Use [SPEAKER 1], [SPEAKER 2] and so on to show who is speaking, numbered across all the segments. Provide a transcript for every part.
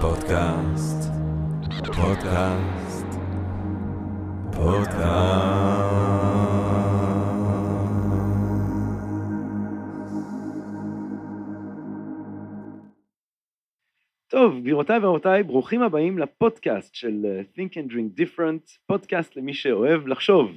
[SPEAKER 1] פודקאסט, פודקאסט, פודקאסט. טוב, גבירותיי ורבותיי, ברוכים הבאים לפודקאסט של אה, Think and Drink Different, פודקאסט למי שאוהב לחשוב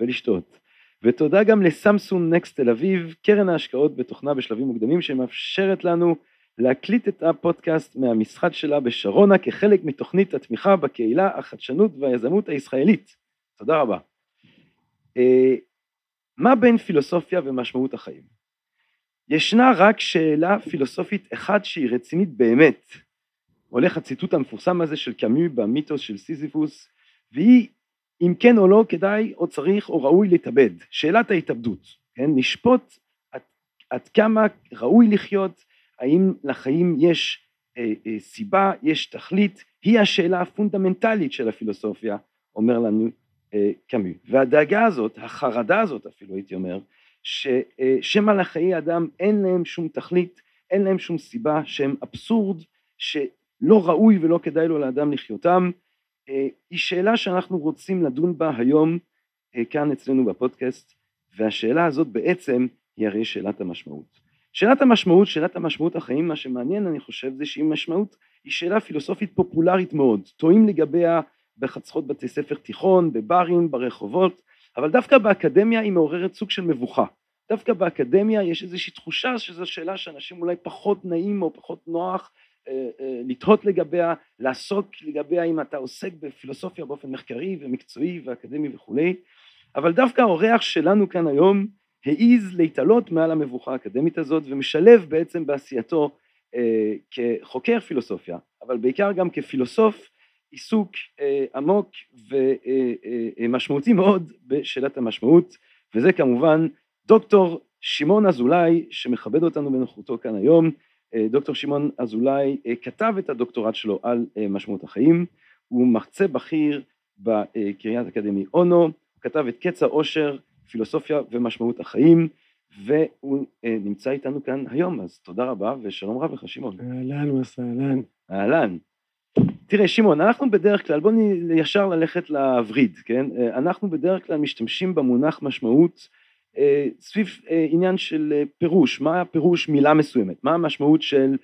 [SPEAKER 1] ולשתות. ותודה גם לסמסון נקסט תל אביב, קרן ההשקעות בתוכנה בשלבים מוקדמים שמאפשרת לנו להקליט את הפודקאסט מהמשחד שלה בשרונה כחלק מתוכנית התמיכה בקהילה, החדשנות והיזמות הישראלית. תודה רבה. אה, מה בין פילוסופיה ומשמעות החיים? ישנה רק שאלה פילוסופית אחת שהיא רצינית באמת. הולך הציטוט המפורסם הזה של קאמי במיתוס של סיזיפוס, והיא אם כן או לא כדאי או צריך או ראוי להתאבד. שאלת ההתאבדות, כן? נשפוט עד, עד כמה ראוי לחיות, האם לחיים יש אה, אה, סיבה, יש תכלית, היא השאלה הפונדמנטלית של הפילוסופיה, אומר לנו אה, קאמי. והדאגה הזאת, החרדה הזאת אפילו הייתי אומר, ששמא לחיי אדם אין להם שום תכלית, אין להם שום סיבה, שהם אבסורד, שלא ראוי ולא כדאי לו לאדם לחיותם, אה, היא שאלה שאנחנו רוצים לדון בה היום אה, כאן אצלנו בפודקאסט, והשאלה הזאת בעצם היא הרי שאלת המשמעות. שאלת המשמעות, שאלת המשמעות החיים, מה שמעניין אני חושב זה שהיא משמעות, היא שאלה פילוסופית פופולרית מאוד, טועים לגביה בחצרות בתי ספר תיכון, בברים, ברחובות, אבל דווקא באקדמיה היא מעוררת סוג של מבוכה. דווקא באקדמיה יש איזושהי תחושה שזו שאלה שאנשים אולי פחות נעים או פחות נוח אה, אה, לתהות לגביה, לעסוק לגביה אם אתה עוסק בפילוסופיה באופן מחקרי ומקצועי ואקדמי וכולי, אבל דווקא האורח שלנו כאן היום העז להתעלות מעל המבוכה האקדמית הזאת ומשלב בעצם בעשייתו אה, כחוקר פילוסופיה, אבל בעיקר גם כפילוסוף עיסוק אה, עמוק ומשמעותי אה, מאוד בשאלת המשמעות, וזה כמובן דוקטור שמעון אזולאי שמכבד אותנו בנוכחותו כאן היום, דוקטור שמעון אזולאי כתב את הדוקטורט שלו על משמעות החיים, הוא מרצה בכיר בקריית אקדמי אונו, הוא כתב את קץ העושר פילוסופיה ומשמעות החיים, והוא אה, נמצא איתנו כאן היום, אז תודה רבה ושלום רב לך שמעון.
[SPEAKER 2] אהלן מסאהלן.
[SPEAKER 1] אהלן. תראה שמעון, אנחנו בדרך כלל, בוא ישר ללכת לווריד, כן? אה, אנחנו בדרך כלל משתמשים במונח משמעות אה, סביב עניין של פירוש, מה הפירוש מילה מסוימת, מה המשמעות של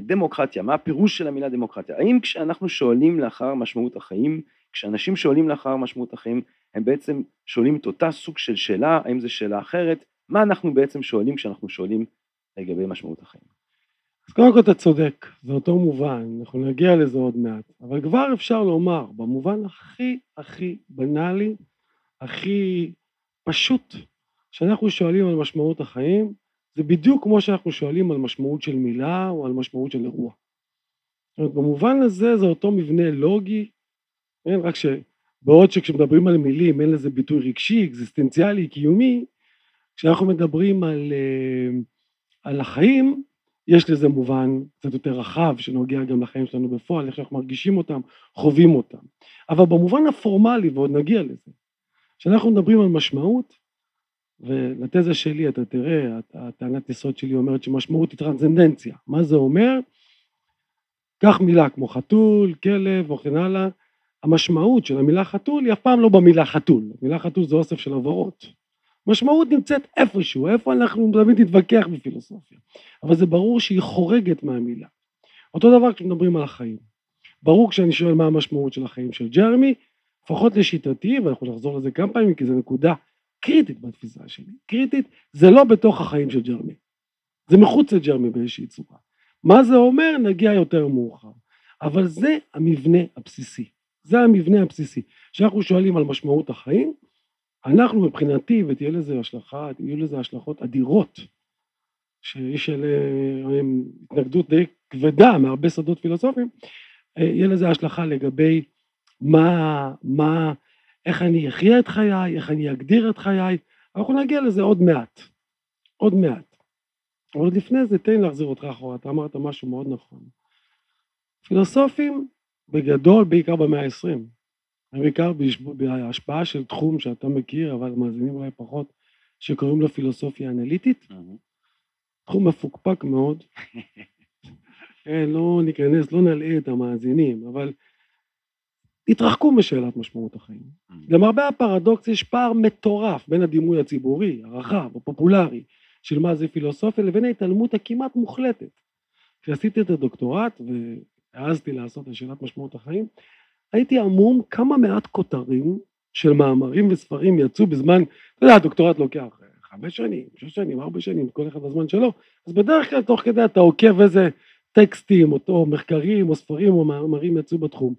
[SPEAKER 1] דמוקרטיה, מה הפירוש של המילה דמוקרטיה, האם כשאנחנו שואלים לאחר משמעות החיים, כשאנשים שואלים לאחר משמעות החיים, הם בעצם שואלים את אותה סוג של שאלה, האם זו שאלה אחרת, מה אנחנו בעצם שואלים כשאנחנו שואלים לגבי משמעות החיים.
[SPEAKER 2] אז קודם כל אתה צודק, זה אותו מובן, אנחנו נגיע לזה עוד מעט, אבל כבר אפשר לומר, במובן הכי הכי בנאלי, הכי פשוט, שאנחנו שואלים על משמעות החיים, זה בדיוק כמו שאנחנו שואלים על משמעות של מילה או על משמעות של אירוע. זאת אומרת, במובן הזה זה אותו מבנה לוגי, כן, רק ש... בעוד שכשמדברים על מילים אין לזה ביטוי רגשי, אקזיסטנציאלי, קיומי, כשאנחנו מדברים על, אה, על החיים, יש לזה מובן קצת יותר רחב שנוגע גם לחיים שלנו בפועל, איך שאנחנו מרגישים אותם, חווים אותם. אבל במובן הפורמלי, ועוד נגיע לזה, כשאנחנו מדברים על משמעות, ולתזה שלי אתה תראה, הטענת יסוד שלי אומרת שמשמעות היא טרנסצנדנציה. מה זה אומר? קח מילה כמו חתול, כלב וכן הלאה, המשמעות של המילה חתול היא אף פעם לא במילה חתול, מילה חתול זה אוסף של עברות. משמעות נמצאת איפשהו, איפה אנחנו תמיד נתווכח בפילוסופיה, אבל זה ברור שהיא חורגת מהמילה. אותו דבר כשמדברים על החיים. ברור כשאני שואל מה המשמעות של החיים של ג'רמי, לפחות לשיטתי, ואנחנו נחזור לזה כמה פעמים כי זו נקודה קריטית בתפיסה שלי, קריטית, זה לא בתוך החיים של ג'רמי, זה מחוץ לג'רמי באיזושהי צורה. מה זה אומר נגיע יותר מאוחר, אבל זה המבנה הבסיסי. זה המבנה הבסיסי. כשאנחנו שואלים על משמעות החיים, אנחנו מבחינתי, ותהיה לזה השלכה, יהיו לזה השלכות אדירות, שיש עליהן התנגדות די כבדה מהרבה שדות פילוסופיים, אה, יהיה לזה השלכה לגבי מה, מה, איך אני אחיה את חיי, איך אני אגדיר את חיי, אנחנו נגיע לזה עוד מעט, עוד מעט. אבל לפני זה תן לי להחזיר אותך אחורה, אתה אמרת משהו מאוד נכון. פילוסופים בגדול בעיקר במאה העשרים, בעיקר בהשפעה של תחום שאתה מכיר אבל מאזינים אולי פחות שקוראים לו פילוסופיה אנליטית, תחום מפוקפק מאוד, כן, לא ניכנס, לא נלאה את המאזינים, אבל התרחקו משאלת משמעות החיים. למרבה הפרדוקס יש פער מטורף בין הדימוי הציבורי, הרחב, הפופולרי, של מה זה פילוסופיה, לבין ההתעלמות הכמעט מוחלטת. כשעשיתי את הדוקטורט והעזתי לעשות את שאלת משמעות החיים, הייתי עמום כמה מעט כותרים של מאמרים וספרים יצאו בזמן, אתה יודע, הדוקטורט לוקח חמש שנים, שש שנים, ארבע שנים, כל אחד בזמן שלו, אז בדרך כלל תוך כדי אתה עוקב איזה טקסטים, או מחקרים, או ספרים, או מאמרים יצאו בתחום.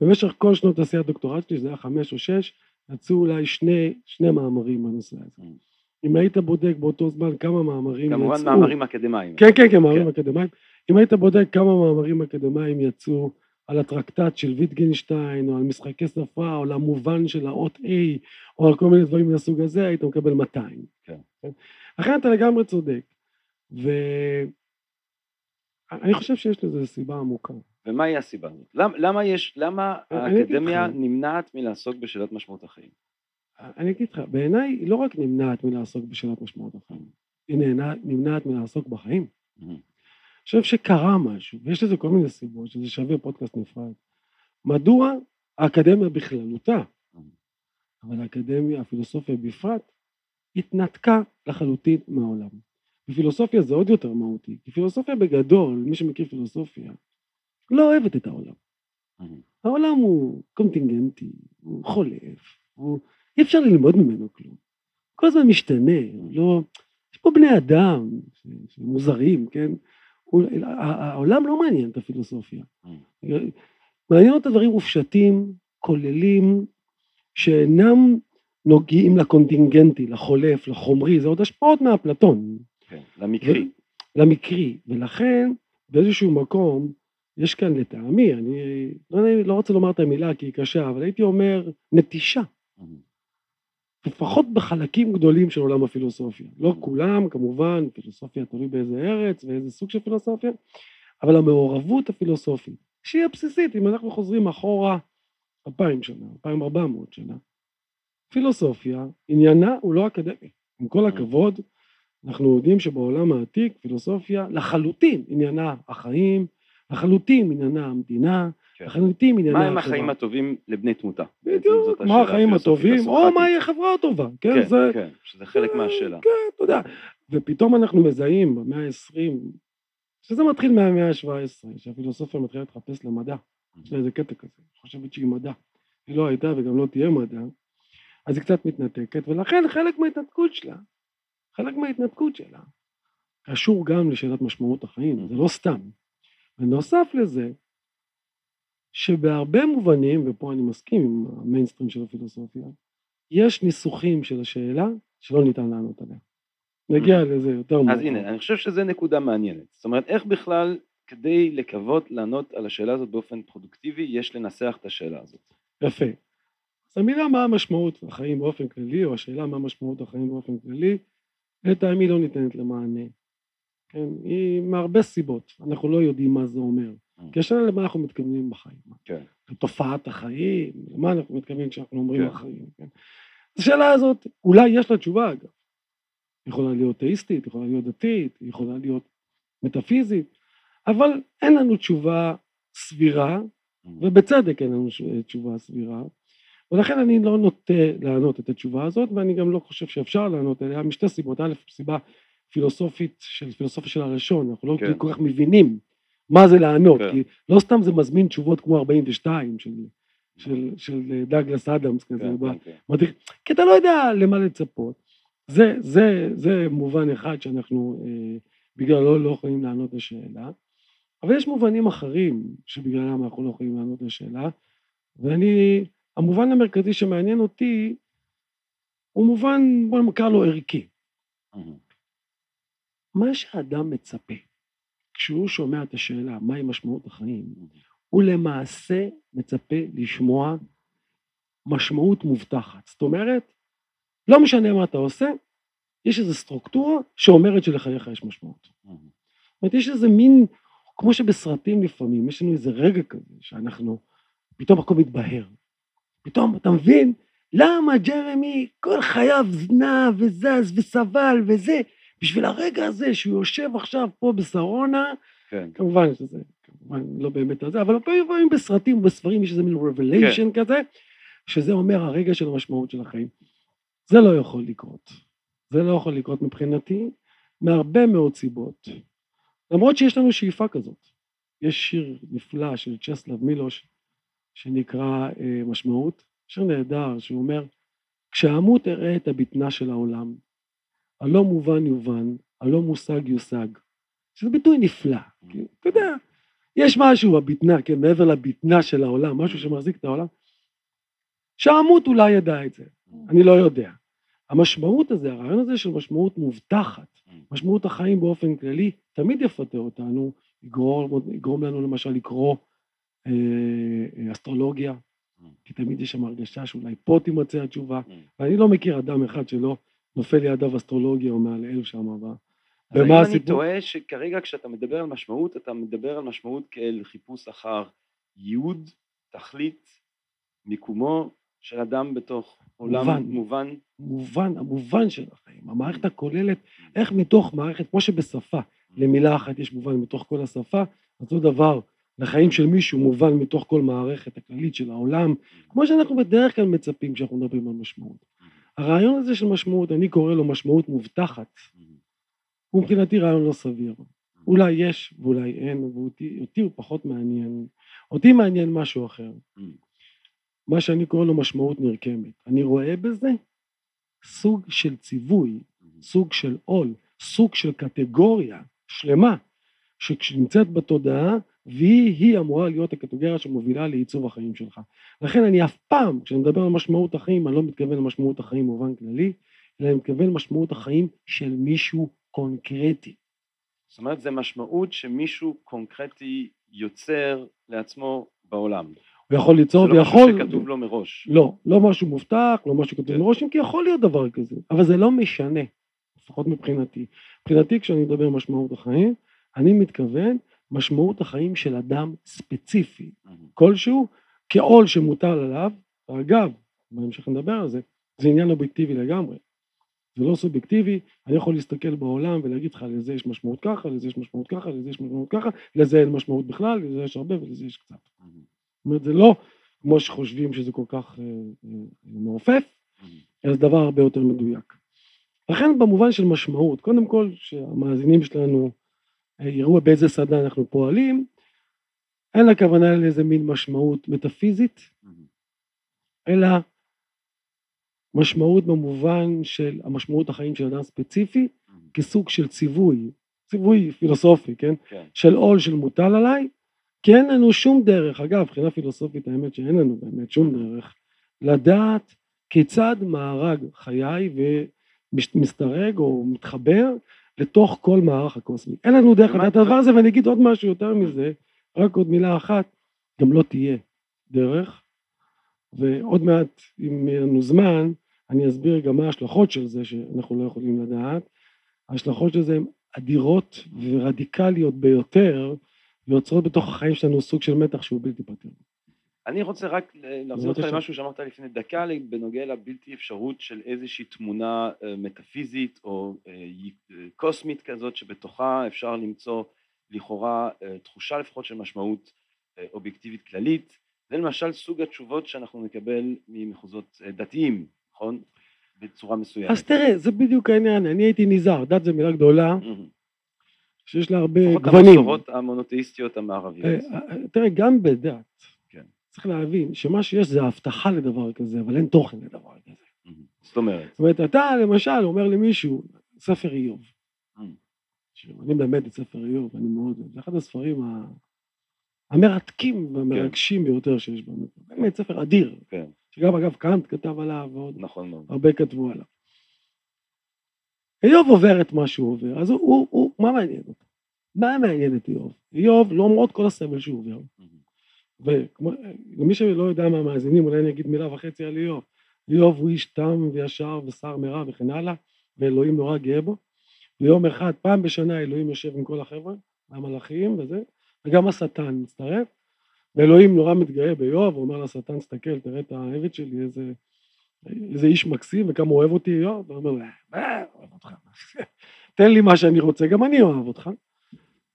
[SPEAKER 2] במשך כל שנות עשיית דוקטורט שלי, זה היה חמש או שש, יצאו אולי שני, שני מאמרים בנושא הזה.
[SPEAKER 1] Mm.
[SPEAKER 2] אם היית בודק באותו זמן כמה מאמרים
[SPEAKER 1] כמובן
[SPEAKER 2] יצאו...
[SPEAKER 1] מאמרים אקדמיים.
[SPEAKER 2] כן, כן, כן, מאמרים
[SPEAKER 1] כן.
[SPEAKER 2] אקדמיים. אם היית בודק כמה מאמרים אקדמיים יצאו על הטרקטט של ויטגנשטיין, או על משחקי שפה, או על המובן של האות A, או על כל מיני דברים מהסוג הזה, היית מקבל 200.
[SPEAKER 1] כן.
[SPEAKER 2] לכן אתה לגמרי צודק. ואני חושב שיש לזה סיבה עמוקה.
[SPEAKER 1] ומהי הסיבה הזאת? למ- למה יש, למה האקדמיה. נמנעת מלעסוק בשאלת משמעות החיים?
[SPEAKER 2] אני אגיד לך, בעיניי היא לא רק נמנעת מלעסוק בשאלת משמעות החיים, היא נמנעת מלעסוק בחיים.
[SPEAKER 1] Mm.
[SPEAKER 2] חושב שקרה משהו, ויש לזה כל מיני סיבות, שזה שווה פודקאסט נפרד. מדוע האקדמיה בכללותה, אבל האקדמיה, הפילוסופיה בפרט, התנתקה לחלוטין מהעולם. בפילוסופיה זה עוד יותר מהותי, כי פילוסופיה בגדול, מי שמכיר פילוסופיה, לא אוהבת את העולם. העולם הוא קונטינגנטי, הוא חולף, הוא... אי אפשר ללמוד ממנו כלום. כל הזמן משתנה, לא... יש פה בני אדם שמוזרים, כן? העולם לא מעניין את הפילוסופיה.
[SPEAKER 1] Mm.
[SPEAKER 2] מעניין אותה דברים מופשטים, כוללים, שאינם נוגעים לקונטינגנטי, לחולף, לחומרי, זה עוד השפעות מאפלטון,
[SPEAKER 1] כן, למקרי.
[SPEAKER 2] למקרי, ולכן באיזשהו מקום יש כאן לטעמי, אני לא, לא רוצה לומר את המילה כי היא קשה, אבל הייתי אומר נטישה,
[SPEAKER 1] Mm.
[SPEAKER 2] לפחות בחלקים גדולים של עולם הפילוסופיה. לא כולם, כמובן, פילוסופיה תלוי באיזה ארץ ואיזה סוג של פילוסופיה, אבל המעורבות הפילוסופית, שהיא הבסיסית, אם אנחנו חוזרים אחורה אלפיים שנה, אלפיים ארבע מאות שנה, פילוסופיה, עניינה הוא לא אקדמי. עם כל הכבוד, אנחנו יודעים שבעולם העתיק פילוסופיה לחלוטין עניינה החיים, לחלוטין עניינה המדינה,
[SPEAKER 1] כן.
[SPEAKER 2] עניינה
[SPEAKER 1] מה הם. החיים הטובים לבני תמותה?
[SPEAKER 2] בדיוק, מה החיים הטובים, או
[SPEAKER 1] הסוקרטית.
[SPEAKER 2] מהי החברה הטובה, כן,
[SPEAKER 1] כן,
[SPEAKER 2] זה,
[SPEAKER 1] כן, שזה חלק מהשאלה.
[SPEAKER 2] כן, אתה יודע, ופתאום אנחנו מזהים במאה ה-20, שזה מתחיל מהמאה ה-17, שהפילוסופיה מתחילה להתחפש למדע, יש לה איזה קטע כזה, חושבת שהיא מדע, היא לא הייתה וגם לא תהיה מדע, אז היא קצת מתנתקת, ולכן חלק מההתנתקות שלה, חלק מההתנתקות שלה, קשור גם לשאלת משמעות החיים, זה לא סתם. ונוסף לזה, שבהרבה מובנים, ופה אני מסכים עם המיינסטרים של הפילוסופיה, יש ניסוחים של השאלה שלא ניתן לענות עליה. נגיע לזה יותר מאוחר.
[SPEAKER 1] אז הנה, אני חושב שזו נקודה מעניינת. זאת אומרת, איך בכלל, כדי לקוות לענות על השאלה הזאת באופן פרודוקטיבי, יש לנסח את השאלה הזאת.
[SPEAKER 2] יפה. אז המילה מה המשמעות החיים באופן כללי, או השאלה מה משמעות החיים באופן כללי, לטעמי לא ניתנת למענה. כן, היא מהרבה סיבות, אנחנו לא יודעים מה זה אומר. כי השאלה למה אנחנו מתכוונים בחיים.
[SPEAKER 1] כן.
[SPEAKER 2] לתופעת החיים, למה אנחנו מתכוונים כשאנחנו אומרים
[SPEAKER 1] כן.
[SPEAKER 2] החיים. כן. השאלה הזאת, אולי יש לה תשובה אגב. היא יכולה להיות תאיסטית, היא יכולה להיות דתית, היא יכולה להיות מטאפיזית, אבל אין לנו תשובה סבירה, ובצדק אין לנו תשובה סבירה, ולכן אני לא נוטה לענות את התשובה הזאת, ואני גם לא חושב שאפשר לענות עליה, משתי סיבות. א', סיבה פילוסופית, של פילוסופיה של הלשון, אנחנו לא
[SPEAKER 1] כן.
[SPEAKER 2] כל כך מבינים מה זה לענות,
[SPEAKER 1] כן.
[SPEAKER 2] כי לא סתם זה מזמין תשובות כמו 42 של, של, של דאגלס אדמס כזה,
[SPEAKER 1] כן,
[SPEAKER 2] ב-
[SPEAKER 1] כן, כן.
[SPEAKER 2] מדריך, כי אתה לא יודע למה לצפות. זה, זה, זה מובן אחד שאנחנו אה, בגללו לא יכולים לענות לשאלה, אבל יש מובנים אחרים שבגללם אנחנו לא יכולים לענות לשאלה, ואני, המובן המרכזי שמעניין אותי הוא מובן, בוא נקרא לו ערכי. מה שאדם מצפה כשהוא שומע את השאלה מהי משמעות החיים, הוא למעשה מצפה לשמוע משמעות מובטחת. זאת אומרת, לא משנה מה אתה עושה, יש איזו סטרוקטורה שאומרת שלחייך יש משמעות. זאת אומרת, יש איזה מין, כמו שבסרטים לפעמים, יש לנו איזה רגע כזה, שאנחנו, פתאום הכל מתבהר. פתאום אתה מבין למה ג'רמי כל חייו נע וזז וסבל וזה, בשביל הרגע הזה שהוא יושב עכשיו פה בשרונה,
[SPEAKER 1] כן.
[SPEAKER 2] כמובן שזה, כמובן לא באמת על זה, אבל לפעמים בסרטים ובספרים יש איזה מין revelation
[SPEAKER 1] כן.
[SPEAKER 2] כזה, שזה אומר הרגע של המשמעות של החיים. זה לא יכול לקרות. זה לא יכול לקרות מבחינתי, מהרבה מאוד סיבות. למרות שיש לנו שאיפה כזאת. יש שיר נפלא של צ'סלב מילוש, שנקרא אה, משמעות, שיר נהדר, שהוא אומר, כשאמות אראה את הבטנה של העולם, הלא מובן יובן, הלא מושג יושג. שזה ביטוי נפלא, כי אתה יודע, יש משהו בבטנה, כן, מעבר לבטנה של העולם, משהו שמחזיק את העולם, שהעמות אולי ידע את זה, אני לא יודע. המשמעות הזה, הרעיון הזה של משמעות מובטחת, משמעות החיים באופן כללי, תמיד יפתה אותנו, יגרום, יגרום לנו למשל לקרוא אה, אה, אסטרולוגיה, כי תמיד יש שם הרגשה שאולי פה תימצא התשובה, ואני לא מכיר אדם אחד שלא נופל לידיו אסטרולוגיה או מעליהם שם. ומה
[SPEAKER 1] אני
[SPEAKER 2] הסיפור?
[SPEAKER 1] טועה שכרגע כשאתה מדבר על משמעות, אתה מדבר על משמעות כאל חיפוש אחר ייעוד, תכלית, מיקומו של אדם בתוך עולם
[SPEAKER 2] מובן.
[SPEAKER 1] מובן?
[SPEAKER 2] מובן, המובן של החיים, המערכת הכוללת, איך מתוך מערכת, כמו שבשפה, למילה אחת יש מובן מתוך כל השפה, אותו דבר לחיים של מישהו מובן מתוך כל מערכת הכללית של העולם, כמו שאנחנו בדרך כלל מצפים כשאנחנו מדברים על משמעות. הרעיון הזה של משמעות, אני קורא לו משמעות מובטחת, הוא מבחינתי רעיון לא סביר. אולי יש ואולי אין, ואותי אותי הוא פחות מעניין. אותי מעניין משהו אחר. מה שאני קורא לו משמעות נרקמת. אני רואה בזה סוג של ציווי, סוג של עול, סוג של קטגוריה שלמה, שכשנמצאת בתודעה, והיא אמורה להיות הקטגוריה שמובילה לעיצוב החיים שלך. לכן אני אף פעם, כשאני מדבר על משמעות החיים, אני לא מתכוון למשמעות החיים במובן כללי, אלא אני מתכוון למשמעות החיים של מישהו קונקרטי.
[SPEAKER 1] זאת אומרת, זה משמעות שמישהו קונקרטי יוצר לעצמו בעולם.
[SPEAKER 2] הוא יכול ליצור
[SPEAKER 1] זה לא
[SPEAKER 2] ויכול...
[SPEAKER 1] משהו שכתוב לו מראש.
[SPEAKER 2] לא, לא משהו מובטח, לא משהו כתוב
[SPEAKER 1] כן.
[SPEAKER 2] מראש, אם כי יכול להיות דבר כזה, אבל זה לא משנה, לפחות מבחינתי. מבחינתי כשאני מדבר על משמעות החיים, אני מתכוון משמעות החיים של אדם ספציפי, כלשהו, כעול שמוטל עליו, ואגב, בהמשך נדבר על זה, זה עניין אובייקטיבי לגמרי. זה לא סובייקטיבי, אני יכול להסתכל בעולם ולהגיד לך לזה יש משמעות ככה, לזה יש משמעות ככה, לזה יש משמעות ככה, לזה אין משמעות בכלל, לזה יש הרבה ולזה יש קצת. זאת אומרת, זה לא כמו שחושבים שזה כל כך אה, אה, מעופף, אלא זה דבר הרבה יותר מדויק. לכן במובן של משמעות, קודם כל שהמאזינים שלנו יראו באיזה שדה אנחנו פועלים, אין הכוונה לאיזה מין משמעות מטאפיזית, אלא משמעות במובן של המשמעות החיים של אדם ספציפי, כסוג של ציווי, ציווי פילוסופי, כן?
[SPEAKER 1] כן.
[SPEAKER 2] של עול של מוטל עליי, כי אין לנו שום דרך, אגב, מבחינה פילוסופית האמת שאין לנו באמת שום דרך, לדעת כיצד מארג חיי ומסתרג או מתחבר לתוך כל מערך הקוסמי. אין לנו דרך לדעת את הדבר הזה, ואני אגיד עוד משהו יותר מזה, רק עוד מילה אחת, גם לא תהיה דרך, ועוד מעט, אם יהיה לנו זמן, אני אסביר גם מה ההשלכות של זה שאנחנו לא יכולים לדעת. ההשלכות של זה הן אדירות ורדיקליות ביותר, ויוצרות בתוך החיים שלנו סוג של מתח שהוא בלתי פתיר.
[SPEAKER 1] אני רוצה רק להחזיר אותך. למשהו שאמרת לפני דקה בנוגע לבלתי אפשרות של איזושהי תמונה אה, מטאפיזית או אה, אה, קוסמית כזאת שבתוכה אפשר למצוא לכאורה תחושה לפחות של משמעות אובייקטיבית כללית. זה למשל סוג התשובות שאנחנו נקבל ממחוזות דתיים, נכון? בצורה מסוימת.
[SPEAKER 2] אז תראה, זה בדיוק העניין, אני הייתי נזהר, דת זו מילה גדולה. שיש לה הרבה
[SPEAKER 1] לפחות
[SPEAKER 2] גוונים.
[SPEAKER 1] המסורות המונותאיסטיות המערביות.
[SPEAKER 2] אה, אה, תראה, גם בדת. צריך להבין שמה שיש זה הבטחה לדבר כזה, אבל אין תוכן לדבר כזה.
[SPEAKER 1] זאת אומרת,
[SPEAKER 2] זאת אומרת, אתה למשל אומר למישהו, ספר איוב. שאני באמת את ספר איוב, אני מאוד, זה אחד הספרים ה- המרתקים והמרגשים ביותר שיש בנו. באמת ספר אדיר,
[SPEAKER 1] כן,
[SPEAKER 2] שגם אגב קאנט כתב עליו ועוד
[SPEAKER 1] נכון.
[SPEAKER 2] הרבה כתבו עליו. איוב עובר את מה שהוא עובר, אז הוא, הוא, הוא מה מעניין אותו? מה מעניין את איוב? איוב, למרות כל הסבל שהוא עובר,
[SPEAKER 1] מהמם.
[SPEAKER 2] ולמי שלא יודע מהמאזינים, אולי אני אגיד מילה וחצי על איוב. איוב הוא איש תם וישר ושר מרע וכן הלאה, ואלוהים נורא גאה בו. ויום אחד, פעם בשנה אלוהים יושב עם כל החבר'ה, המלאכים וזה, וגם השטן מצטרף, ואלוהים נורא מתגאה באיוב, הוא אומר לשטן, תסתכל, תראה את העבד שלי, איזה, איזה איש מקסים, וכמה אוהב אותי איוב, והוא אומר מה, אוהב אותך, תן לי מה שאני רוצה, גם אני אוהב אותך.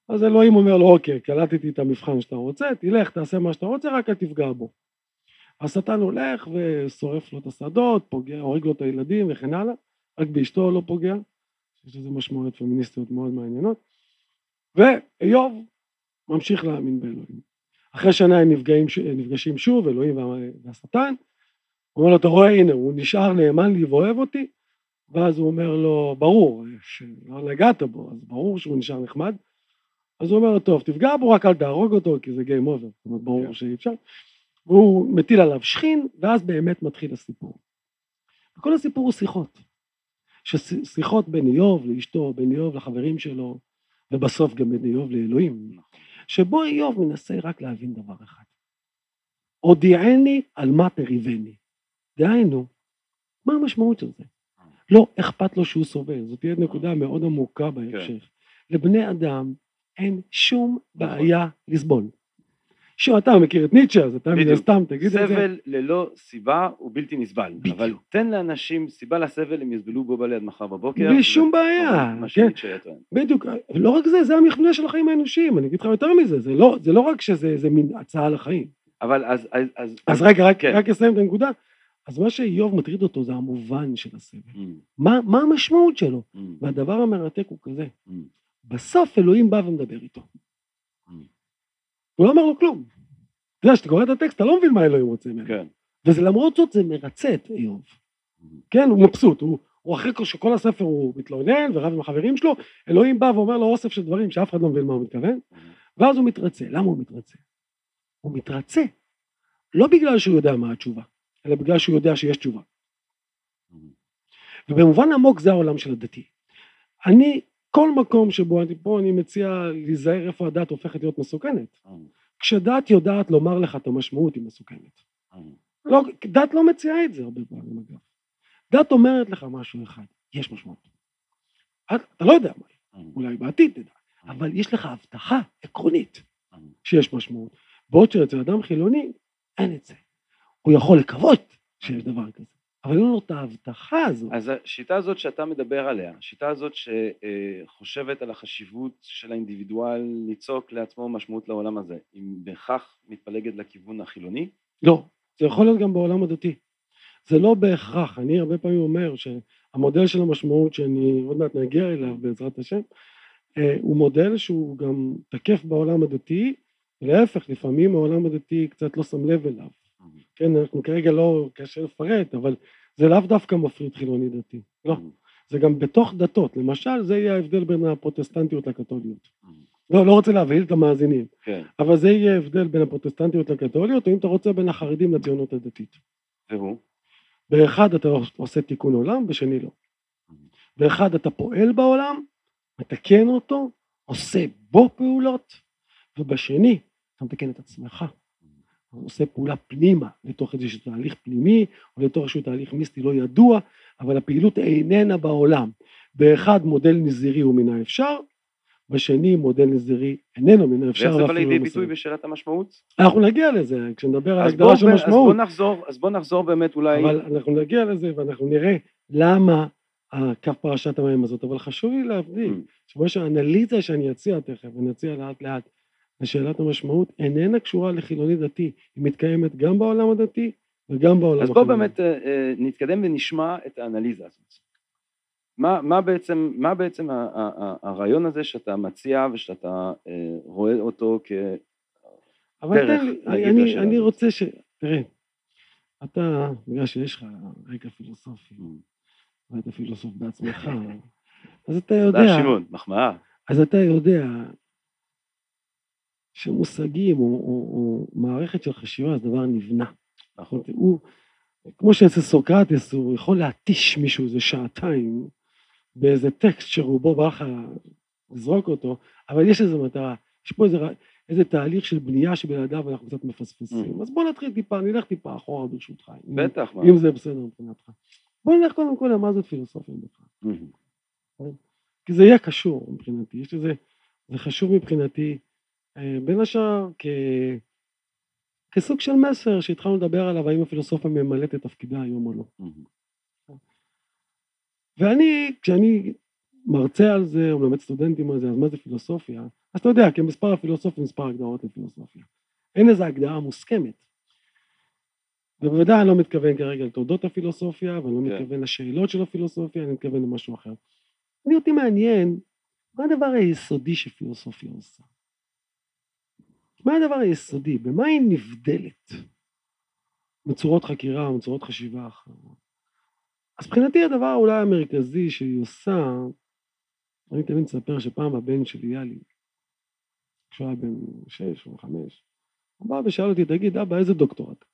[SPEAKER 2] אז אלוהים אומר לו, אוקיי, קלטתי את המבחן שאתה רוצה, תלך, תעשה מה שאתה רוצה, רק אל תפגע בו. השטן הולך ושורף לו את השדות, פוגע, הורג לו את הילדים וכן הלאה, רק באשתו לא פוגע, יש לזה משמעויות פמיניסטיות מאוד מעניינות, ואיוב ממשיך להאמין באלוהים. אחרי שנה הם נפגעים, נפגשים שוב, אלוהים והשטן, הוא אומר לו, אתה רואה, הנה, הוא נשאר נאמן לי ואוהב אותי, ואז הוא אומר לו, ברור, שלא נגעת בו, אז ברור שהוא נשאר נחמד, אז הוא אומר טוב, תפגע בו, רק אל תהרוג אותו, כי זה Game Over, זאת אומרת, ברור כן. שאי אפשר. והוא מטיל עליו שכין, ואז באמת מתחיל הסיפור. וכל הסיפור הוא שיחות. שיחות בין איוב לאשתו, בין איוב לחברים שלו, ובסוף גם בין איוב לאלוהים. שבו איוב מנסה רק להבין דבר אחד. הודיעני על מה תריבני. דהיינו, מה המשמעות של זה? לא אכפת לו שהוא סובל, זאת תהיה נקודה מאוד עמוקה בהמשך. כן. לבני אדם אין שום בעיה לסבול. שוב, אתה מכיר את ניטשה, אז אתה מן הסתם תגיד את זה.
[SPEAKER 1] סבל ללא סיבה הוא בלתי נסבל. בדיוק. אבל תן לאנשים סיבה לסבל, הם יסבלו בו בליד מחר בבוקר.
[SPEAKER 2] בלי שום בעיה. כן. בדיוק. לא רק זה, זה המכנה של החיים האנושיים, אני אגיד לך יותר מזה, זה לא, זה לא רק שזה מין הצעה לחיים.
[SPEAKER 1] אבל אז... אז, אז,
[SPEAKER 2] אז רגע, רק, כן. רק אסיים את הנקודה. אז מה שאיוב מטריד אותו זה המובן של הסבל. Mm. מה, מה המשמעות שלו? Mm. והדבר המרתק הוא כזה, mm. בסוף אלוהים בא ומדבר איתו. הוא לא אומר לו כלום. אתה יודע, כשאתה קורא את הטקסט, אתה לא מבין מה אלוהים רוצה ממנו. כן. וזה למרות זאת זה מרצה את איוב. כן, הוא מבסוט, הוא, הוא אחרי שכל הספר הוא מתלונן ורב עם החברים שלו, אלוהים בא ואומר לו אוסף של דברים שאף אחד לא מבין מה הוא מתכוון, ואז הוא מתרצה. למה הוא מתרצה? הוא מתרצה לא בגלל שהוא יודע מה התשובה, אלא בגלל שהוא יודע שיש תשובה. ובמובן עמוק זה העולם של הדתי. אני כל מקום שבו אני פה אני מציע להיזהר איפה הדת הופכת להיות מסוכנת. כשדת יודעת לומר לך את המשמעות היא מסוכנת. לא, דת לא מציעה את זה הרבה פעמים אגב. דת אומרת לך משהו אחד, יש משמעות. אתה לא יודע מה, אולי בעתיד תדע, אבל יש לך הבטחה עקרונית שיש משמעות. בעוד שאצל אדם חילוני אין את זה. הוא יכול לקוות שיש דבר כזה. אבל אין לו את ההבטחה הזאת.
[SPEAKER 1] אז השיטה הזאת שאתה מדבר עליה, השיטה הזאת שחושבת על החשיבות של האינדיבידואל ליצוק לעצמו משמעות לעולם הזה, היא בהכרח מתפלגת לכיוון החילוני?
[SPEAKER 2] לא, זה יכול להיות גם בעולם הדתי. זה לא בהכרח, אני הרבה פעמים אומר שהמודל של המשמעות שאני עוד מעט נגיע אליו בעזרת השם, אה, הוא מודל שהוא גם תקף בעולם הדתי, להפך, לפעמים העולם הדתי קצת לא שם לב אליו. כן, אנחנו כרגע לא, קשה לפרט, אבל זה לאו דווקא מפריד חילוני דתי, לא. זה גם בתוך דתות, למשל זה יהיה ההבדל בין הפרוטסטנטיות לקתוליות. לא, לא רוצה להבהיל את המאזינים, כן. אבל זה יהיה ההבדל בין הפרוטסטנטיות לקתוליות, או אם אתה רוצה בין החרדים לציונות הדתית.
[SPEAKER 1] והוא?
[SPEAKER 2] באחד אתה עושה תיקון עולם, בשני לא. באחד אתה פועל בעולם, מתקן אותו, עושה בו פעולות, ובשני אתה מתקן את עצמך. הוא עושה פעולה פנימה לתוך איזשהו תהליך פנימי או לתוך איזשהו תהליך מיסטי לא ידוע אבל הפעילות איננה בעולם באחד מודל נזירי הוא מן האפשר בשני מודל נזירי איננו מן האפשר
[SPEAKER 1] ואיך זה בא לידי לא ביטוי בשאלת המשמעות?
[SPEAKER 2] אנחנו נגיע לזה כשנדבר על הגדרה של משמעות אז
[SPEAKER 1] בוא נחזור אז בוא נחזור באמת אולי
[SPEAKER 2] אבל אנחנו נגיע לזה ואנחנו נראה למה הקו פרשת המים הזאת אבל חשוב לי להבדיל mm. שמה שהאנליזה שאני אציע תכף אני אציע לאט לאט ושאלת המשמעות איננה קשורה לחילוני דתי, היא מתקיימת גם בעולם הדתי וגם בעולם
[SPEAKER 1] החילוני. אז בואו באמת אה, אה, נתקדם ונשמע את האנליזה הזאת. מה, מה בעצם, מה בעצם הרעיון הזה שאתה מציע ושאתה אה, רואה אותו כדרך
[SPEAKER 2] אבל תן לי, אני, אני רוצה ש... תראה, אתה, בגלל שיש לך רקע פילוסופי, mm. ואתה פילוסוף בעצמך, אז אתה יודע... תודה
[SPEAKER 1] שמעון, מחמאה.
[SPEAKER 2] אז אתה יודע שמושגים או, או, או מערכת של חשיבה זה דבר נבנה. נכון. הוא, כמו שאצל סוקרטס הוא יכול להתיש מישהו איזה שעתיים באיזה טקסט שרובו בא לך לזרוק אותו, אבל יש איזה מטרה, יש פה איזה, איזה תהליך של בנייה שבלעדיו אנחנו קצת מפספסים. Mm. אז בוא נתחיל טיפה, נלך טיפה אחורה ברשותך.
[SPEAKER 1] בטח.
[SPEAKER 2] אם, אם זה בסדר מבחינתך. בוא נלך קודם כל למה זאת פילוסופיה בכלל. Mm-hmm. כי זה יהיה קשור מבחינתי, יש לזה, זה חשוב מבחינתי בין השאר כ... כסוג של מסר שהתחלנו לדבר עליו, האם הפילוסופיה ממלאת את תפקידה היום או לא. ואני, כשאני מרצה על זה, או מלמד סטודנטים על זה, אז מה זה פילוסופיה? אז אתה יודע, כמספר הפילוסופים, מספר הגדרות לפילוסופיה. אין איזו הגדרה מוסכמת. ובוודאי אני לא מתכוון כרגע לתולדות הפילוסופיה, ואני לא
[SPEAKER 1] כן.
[SPEAKER 2] מתכוון לשאלות של הפילוסופיה, אני מתכוון למשהו אחר. אני אותי מעניין, מה הדבר היסודי שפילוסופיה עושה? מה הדבר היסודי? במה היא נבדלת? מצורות חקירה מצורות חשיבה אחרות. אז מבחינתי הדבר אולי המרכזי שהיא עושה, אני תמיד מספר שפעם הבן שלי, יאלי, כשהוא היה בן שש או חמש, הוא בא ושאל אותי, תגיד, אבא, איזה דוקטורט?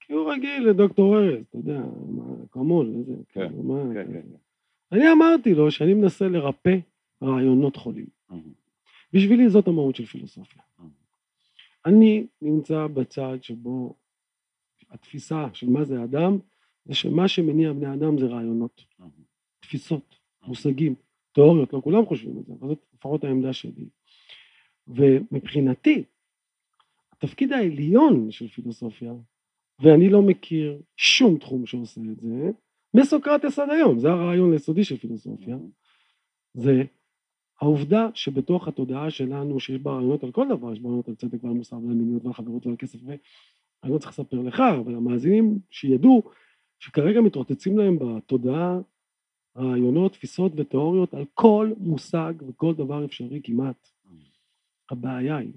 [SPEAKER 2] כי הוא רגיל לדוקטור ארז, אתה יודע, כמון, איזה,
[SPEAKER 1] כן,
[SPEAKER 2] כאילו, מה,
[SPEAKER 1] כן,
[SPEAKER 2] כזה.
[SPEAKER 1] כן.
[SPEAKER 2] אני אמרתי לו שאני מנסה לרפא רעיונות חולים. בשבילי זאת המהות של פילוסופיה.
[SPEAKER 1] Mhm.
[SPEAKER 2] אני נמצא בצד שבו התפיסה של מה זה אדם, זה שמה שמניע בני אדם זה רעיונות,
[SPEAKER 1] מהמם.
[SPEAKER 2] תפיסות, מושגים, תיאוריות, לא כולם חושבים את זה, אבל זאת לפחות העמדה שלי. ומבחינתי, התפקיד העליון של פילוסופיה, ואני לא מכיר שום תחום שעושה את זה, מסוקרטס עד היום, זה הרעיון היסודי של פילוסופיה, זה העובדה שבתוך התודעה שלנו שיש בה רעיונות על כל דבר, יש בה רעיונות על צדק ועל מוסר ועל מיניות ועל חברות ועל כסף ואני לא צריך לספר לך, אבל המאזינים שידעו שכרגע מתרוצצים להם בתודעה רעיונות, תפיסות ותיאוריות על כל מושג וכל דבר אפשרי כמעט. הבעיה היא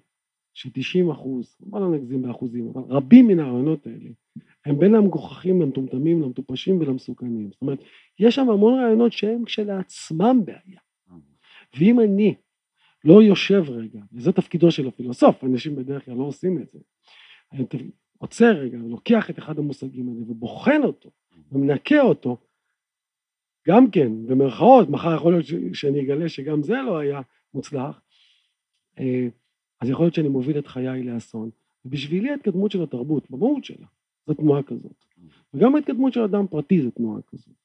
[SPEAKER 2] ש-90 אחוז, בוא לא נגזים באחוזים, אבל רבים מן הרעיונות האלה הם בין המגוחכים למטומטמים, למטופשים ולמסוכנים. זאת אומרת, יש שם המון רעיונות שהם כשלעצמם בעיה. ואם אני לא יושב רגע, וזה תפקידו של הפילוסוף, אנשים בדרך כלל לא עושים את זה, אני עוצר רגע ולוקח את אחד המושגים האלה ובוחן אותו ומנקה אותו, גם כן, במרכאות, מחר יכול להיות שאני אגלה שגם זה לא היה מוצלח, אה, אז יכול להיות שאני מוביל את חיי לאסון. ובשבילי ההתקדמות של התרבות, במהות שלה, זו תנועה כזאת. וגם ההתקדמות של אדם פרטי זו תנועה כזאת.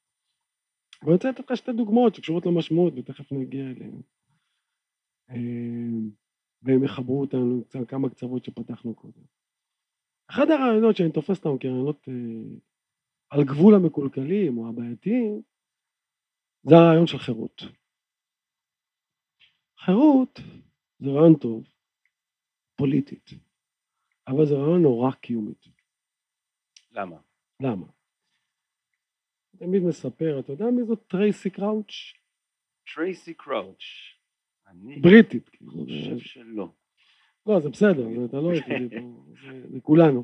[SPEAKER 2] ואני רוצה לתת לך שתי דוגמאות שקשורות למשמעות, ותכף נגיע אליהן. אה, והם יחברו אותנו קצת- כמה קצוות שפתחנו קודם. אחד הרעיונות שאני תופס אותם כרעיונות אה, על גבול המקולקלים או הבעייתיים, זה הרעיון של חירות. חירות זה רעיון טוב, פוליטית, אבל זה רעיון נורא קיומית.
[SPEAKER 1] למה?
[SPEAKER 2] למה? תמיד מספר, אתה יודע מי זאת טרייסי קראוץ'?
[SPEAKER 1] טרייסי קראוץ'. אני
[SPEAKER 2] בריטית. כאילו,
[SPEAKER 1] חושב שלא.
[SPEAKER 2] לא, זה בסדר, אתה לא היחידי זה- כולנו.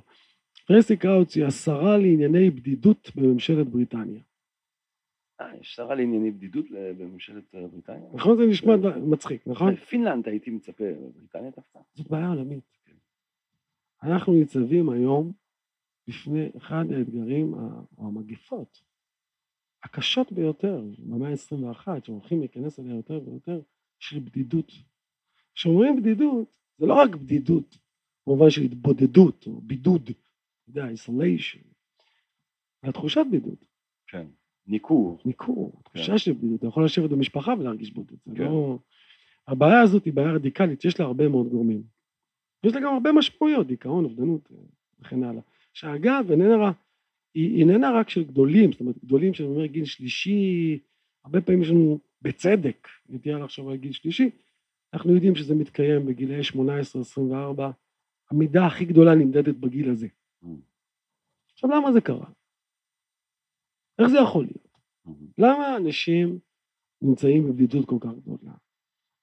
[SPEAKER 2] טרייסי קראוץ' היא השרה לענייני בדידות בממשלת בריטניה.
[SPEAKER 1] אה, יש שרה לענייני בדידות בממשלת אה, בריטניה?
[SPEAKER 2] נכון? זה נשמע מצחיק, נכון?
[SPEAKER 1] פינלנד הייתי מצפה, בריטניה דווקא.
[SPEAKER 2] זאת בעיה עולמית. אנחנו ניצבים היום בפני אחד האתגרים או המגפות הקשות ביותר במאה ה-21, שהולכים להיכנס אליה יותר ויותר, של בדידות. כשאומרים בדידות, זה לא רק בדידות במובן של התבודדות או בידוד, אתה יודע, איסוליישן, זה התחושת בידוד,
[SPEAKER 1] כן. ניכור.
[SPEAKER 2] ניכור, תחושה של בדידות, אתה יכול לשבת במשפחה ולהרגיש בודד, זה
[SPEAKER 1] כן.
[SPEAKER 2] לא... הבעיה הזאת היא בעיה רדיקלית, יש לה הרבה מאוד גורמים. יש לה גם הרבה משמעויות, דיכאון, אובדנות אה, וכן הלאה. שאגב, איננה, רק- היא איננה רק של גדולים, זאת אומרת, גדולים שאני אומר גיל שלישי, הרבה פעמים יש לנו, בצדק, נטייה לחשוב על גיל שלישי, אנחנו יודעים שזה מתקיים בגילאי 18-24, המידה הכי גדולה נמדדת בגיל הזה.
[SPEAKER 1] Mm.
[SPEAKER 2] עכשיו, למה זה קרה? איך זה יכול להיות?
[SPEAKER 1] מהמם.
[SPEAKER 2] למה אנשים נמצאים בבדידות כל כך גדולה?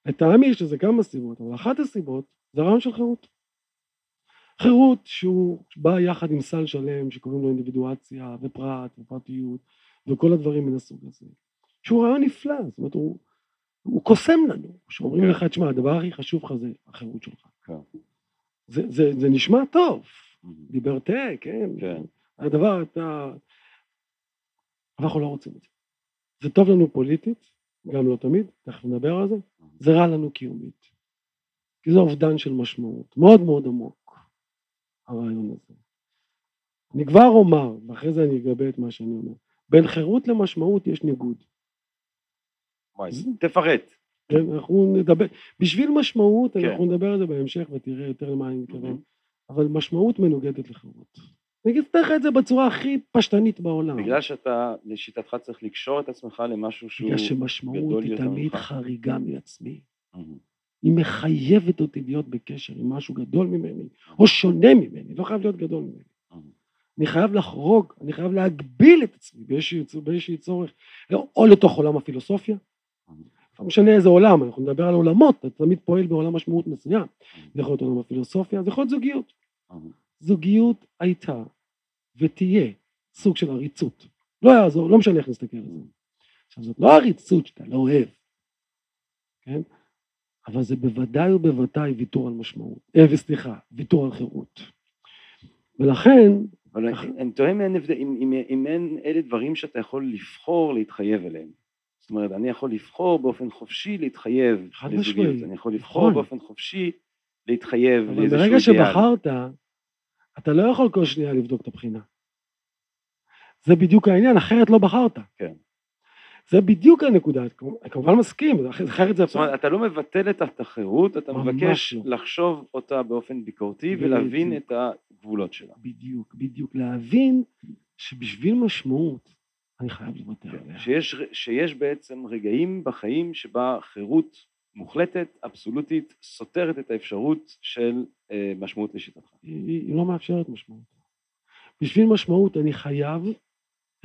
[SPEAKER 2] לטעמי יש לזה כמה סיבות, אבל אחת הסיבות זה הרעיון של חירות. חירות שהוא בא יחד עם סל שלם שקוראים לו אינדיבידואציה ופרט ופרטיות וכל הדברים מן הסוג הזה. שהוא רעיון נפלא, זאת אומרת הוא, הוא קוסם לנו, שאומרים
[SPEAKER 1] כן.
[SPEAKER 2] לך, תשמע, הדבר הכי חשוב לך זה החירות שלך.
[SPEAKER 1] כן.
[SPEAKER 2] זה, זה, זה נשמע טוב,
[SPEAKER 1] מהמם.
[SPEAKER 2] ליברטה, כן,
[SPEAKER 1] כן.
[SPEAKER 2] הדבר, אתה... אנחנו לא רוצים את זה. זה טוב לנו פוליטית, גם לא תמיד, תכף נדבר על זה, זה רע לנו קיומית. כי זה אובדן של משמעות, מאוד מאוד עמוק, הרעיון הזה. אני כבר אומר, ואחרי זה אני אגבה את מה שאני אומר, בין חירות למשמעות יש ניגוד.
[SPEAKER 1] וואי, תפרט.
[SPEAKER 2] כן, אנחנו נדבר, בשביל משמעות,
[SPEAKER 1] כן.
[SPEAKER 2] אנחנו נדבר על זה בהמשך ותראה יותר למה אני מתכוון,
[SPEAKER 1] מהמם.
[SPEAKER 2] אבל משמעות מנוגדת לחירות. אני אגיד לך את זה בצורה הכי פשטנית בעולם.
[SPEAKER 1] בגלל שאתה, לשיטתך, צריך לקשור את עצמך למשהו שהוא...
[SPEAKER 2] בגלל שמשמעות
[SPEAKER 1] גדול
[SPEAKER 2] היא
[SPEAKER 1] יותר
[SPEAKER 2] תמיד
[SPEAKER 1] ממך.
[SPEAKER 2] חריגה מעצמי. היא מחייבת אותי להיות בקשר עם משהו גדול ממני, או שונה ממני, לא חייב להיות גדול ממני. אני חייב לחרוג, אני חייב להגביל את עצמי באיזשהו צורך, או לתוך עולם הפילוסופיה, לא משנה איזה עולם, אנחנו נדבר על עולמות, אתה תמיד פועל בעולם משמעות מסוים, זה יכול להיות עולם הפילוסופיה, זה יכול להיות זוגיות. זוגיות הייתה ותהיה סוג של עריצות, לא יעזור, לא משנה איך נסתכל על זה. עכשיו זאת לא עריצות שאתה לא אוהב, כן? אבל זה בוודאי ובוודאי ויתור על משמעות, אה, וסליחה, ויתור על חירות. ולכן...
[SPEAKER 1] אבל אני תוהה אם אין, אם, אם, אם אין אלה דברים שאתה יכול לבחור להתחייב אליהם. זאת אומרת, אני יכול לבחור באופן חופשי להתחייב לזוגיות, אני יכול לבחור נכון. באופן חופשי להתחייב לאיזשהו אידיאל.
[SPEAKER 2] אבל ברגע שבחרת, אתה לא יכול כל שנייה לבדוק את הבחינה. זה בדיוק העניין, אחרת לא בחרת.
[SPEAKER 1] כן.
[SPEAKER 2] זה בדיוק הנקודה, אני כמובן מסכים, אחרת זה...
[SPEAKER 1] זאת אומרת, אתה לא מבטל את החירות, אתה מבקש לא. לחשוב אותה באופן ביקורתי ולהבין את הגבולות שלה.
[SPEAKER 2] בדיוק, בדיוק, להבין שבשביל משמעות אני חייב לוותר כן, עליה.
[SPEAKER 1] שיש, שיש בעצם רגעים בחיים שבה חירות מוחלטת, אבסולוטית, סותרת את האפשרות של אה, משמעות לשיטתך.
[SPEAKER 2] היא, היא לא מאפשרת משמעות. בשביל משמעות אני חייב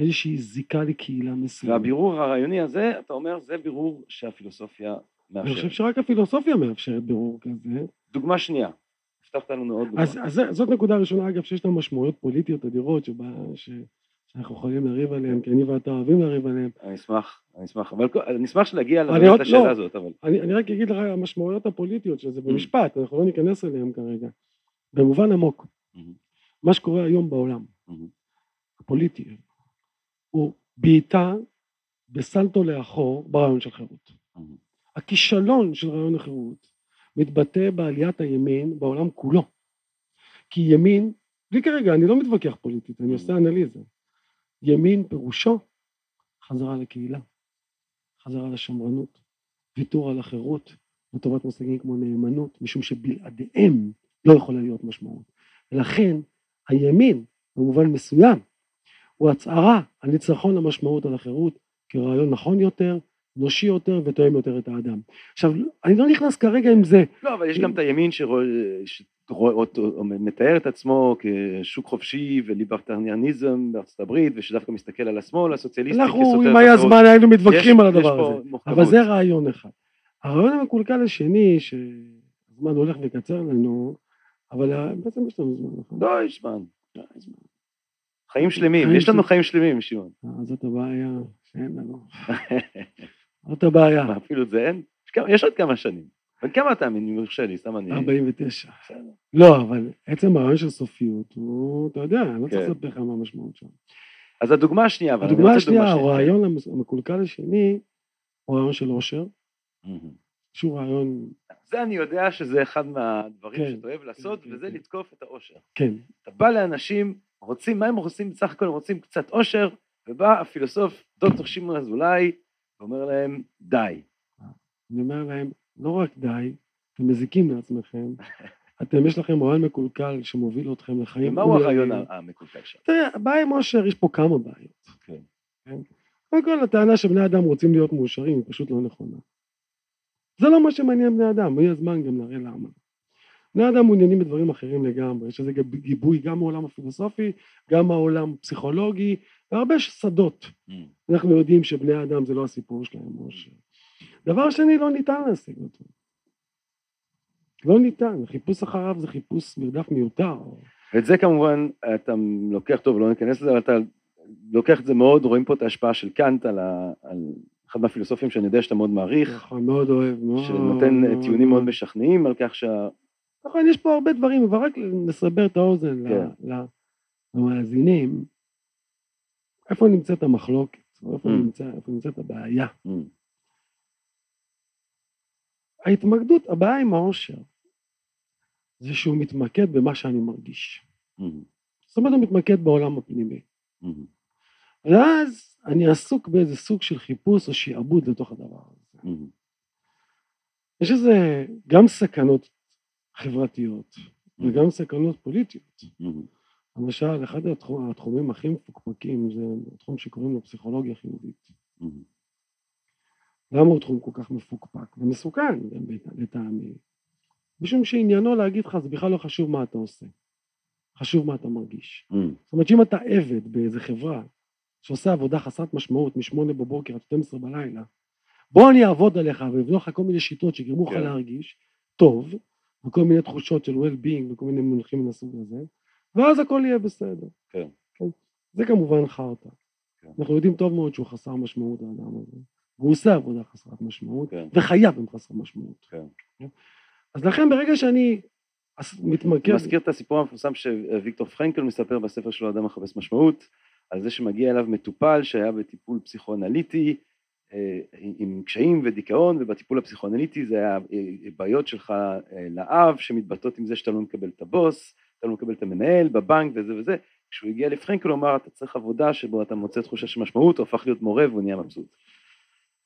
[SPEAKER 2] איזושהי זיקה לקהילה מסוימת.
[SPEAKER 1] והבירור הרעיוני הזה, אתה אומר, זה בירור שהפילוסופיה מאפשרת.
[SPEAKER 2] אני חושב שרק הפילוסופיה מאפשרת בירור כזה.
[SPEAKER 1] דוגמה שנייה. הבטחת לנו מאוד
[SPEAKER 2] דוגמה. אז, אז זאת נקודה ראשונה, אגב, שיש לה משמעויות פוליטיות אדירות, שבה, ש, שאנחנו יכולים לריב עליהן, כי אני ואתה אוהבים לריב עליהן.
[SPEAKER 1] אני אשמח, אני אשמח, אבל אני אשמח שנגיע לשאלה לא, הזאת, אבל...
[SPEAKER 2] אני, אני רק אגיד לך המשמעויות הפוליטיות של זה במשפט, אנחנו לא ניכנס אליהן כרגע. במובן עמוק. Mm-hmm. מה שקורה היום בעולם, mm-hmm. הפוליטי, הוא בעיטה בסלטו לאחור ברעיון של חירות. הכישלון של רעיון החירות מתבטא בעליית הימין בעולם כולו. כי ימין, בלי כרגע, אני לא מתווכח פוליטית, אני עושה אנליזה. ימין פירושו חזרה לקהילה, חזרה לשמרנות, ויתור על החירות לטובת מושגים כמו נאמנות, משום שבלעדיהם לא יכולה להיות משמעות. ולכן הימין במובן מסוים הוא הצהרה על ניצחון המשמעות על החירות כרעיון נכון יותר, אנושי יותר ותואם יותר את האדם. עכשיו, אני לא נכנס כרגע עם זה.
[SPEAKER 1] לא, אבל יש גם את הימין שמתאר את עצמו כשוק חופשי וליברטריאניזם בארצות הברית, ושדווקא מסתכל על השמאל הסוציאליסטי
[SPEAKER 2] אנחנו, אם היה זמן היינו מתווכחים על הדבר הזה. אבל זה רעיון אחד. הרעיון המקולקל השני, שהזמן הולך וקצר לנו, אבל בעצם יש לנו זמן, נכון?
[SPEAKER 1] לא, יש זמן. חיים שלמים, יש לנו חיים שלמים, שמעון.
[SPEAKER 2] אה, זאת הבעיה שאין לנו. זאת הבעיה.
[SPEAKER 1] אפילו זה אין? יש עוד כמה שנים. וכמה אתה, אם יורשה לי, סתם אני...
[SPEAKER 2] 49. לא, אבל עצם הרעיון של סופיות, הוא, אתה יודע, אני לא צריך כן. לספר לך מה המשמעות שם.
[SPEAKER 1] אז הדוגמה השנייה,
[SPEAKER 2] אבל הדוגמה השנייה, הרעיון המקולקל השני, הוא רעיון של עושר. שהוא רעיון...
[SPEAKER 1] זה אני יודע שזה אחד מהדברים כן, שאתה אוהב לעשות, כן, וזה לתקוף את העושר.
[SPEAKER 2] כן.
[SPEAKER 1] אתה בא לאנשים, רוצים, מה הם רוצים? בסך הכל הם רוצים קצת אושר, ובא הפילוסוף דוקטור שמעון אזולאי, ואומר להם, די.
[SPEAKER 2] אני אומר להם, לא רק די, אתם מזיקים לעצמכם, אתם, יש לכם רעיון מקולקל שמוביל אתכם לחיים.
[SPEAKER 1] ומהו הרעיון המקולקל שם?
[SPEAKER 2] תראה, הבעיה עם אושר, יש פה כמה בעיות. כן. כן? קודם כל, הטענה שבני אדם רוצים להיות מאושרים היא פשוט לא נכונה. זה לא מה שמעניין בני אדם, ויהיה זמן גם להראה למה. בני אדם מעוניינים בדברים אחרים לגמרי, יש לזה גיבוי גם מהעולם הפילוסופי, גם מהעולם הפסיכולוגי, והרבה שדות. Mm. אנחנו יודעים שבני אדם זה לא הסיפור שלהם, ש... דבר שני, לא ניתן להשיג אותו. לא ניתן, חיפוש אחריו זה חיפוש מרדף מיותר.
[SPEAKER 1] ואת זה כמובן אתה לוקח, טוב, לא ניכנס לזה, אבל אתה לוקח את זה מאוד, רואים פה את ההשפעה של קאנט על, ה, על אחד מהפילוסופים שאני יודע שאתה מאוד מעריך.
[SPEAKER 2] נכון, מאוד אוהב, מאוד.
[SPEAKER 1] שנותן מאוד, טיעונים מאוד משכנעים על כך שה...
[SPEAKER 2] נכון, יש פה הרבה דברים, אבל רק נסבר את האוזן כן. למאזינים, איפה נמצאת המחלוקת, איפה, mm. נמצא, איפה נמצאת הבעיה. Mm. ההתמקדות, הבעיה עם העושר, זה שהוא מתמקד במה שאני מרגיש. Mm. זאת אומרת, הוא מתמקד בעולם הפנימי. Mm. ואז אני עסוק באיזה סוג של חיפוש או שעבוד לתוך הדבר הזה. Mm. יש איזה גם סכנות חברתיות mm-hmm. וגם סכנות פוליטיות. Mm-hmm. למשל, אחד התחום, התחומים הכי מפוקפקים זה התחום שקוראים לו פסיכולוגיה חיובית. Mm-hmm. למה הוא תחום כל כך מפוקפק ומסוכן לטעמי? משום שעניינו להגיד לך זה בכלל לא חשוב מה אתה עושה, חשוב מה אתה מרגיש.
[SPEAKER 1] Mm.
[SPEAKER 2] זאת אומרת שאם אתה עבד באיזה חברה שעושה עבודה חסרת משמעות משמונה בבוקר עד 12 בלילה, בוא אני אעבוד עליך ואבנה לך כל מיני שיטות שיגרמו לך
[SPEAKER 1] כן.
[SPEAKER 2] להרגיש טוב, וכל מיני תחושות של well-being וכל מיני מונחים מהסוג הזה, ואז הכל יהיה בסדר.
[SPEAKER 1] כן.
[SPEAKER 2] זה כמובן חרטא.
[SPEAKER 1] כן.
[SPEAKER 2] אנחנו יודעים טוב מאוד שהוא חסר משמעות האדם הזה, והוא עושה עבודה חסרת משמעות,
[SPEAKER 1] כן.
[SPEAKER 2] וחייו הם חסרי משמעות.
[SPEAKER 1] כן.
[SPEAKER 2] אז לכן ברגע שאני מתמקד...
[SPEAKER 1] מזכיר את הסיפור המפורסם שוויקטור פרנקל מספר בספר שלו אדם מחפש משמעות, על זה שמגיע אליו מטופל שהיה בטיפול פסיכואנליטי עם קשיים ודיכאון, ובטיפול הפסיכואנליטי זה היה אה, שלך אה, לאב שמתבטאות עם זה שאתה לא מקבל את הבוס, אתה לא מקבל את המנהל בבנק וזה וזה. כשהוא הגיע לפרנקל הוא אמר אתה צריך עבודה שבו אתה מוצא תחושה של משמעות, הוא הפך להיות מורה והוא נהיה מבסוט.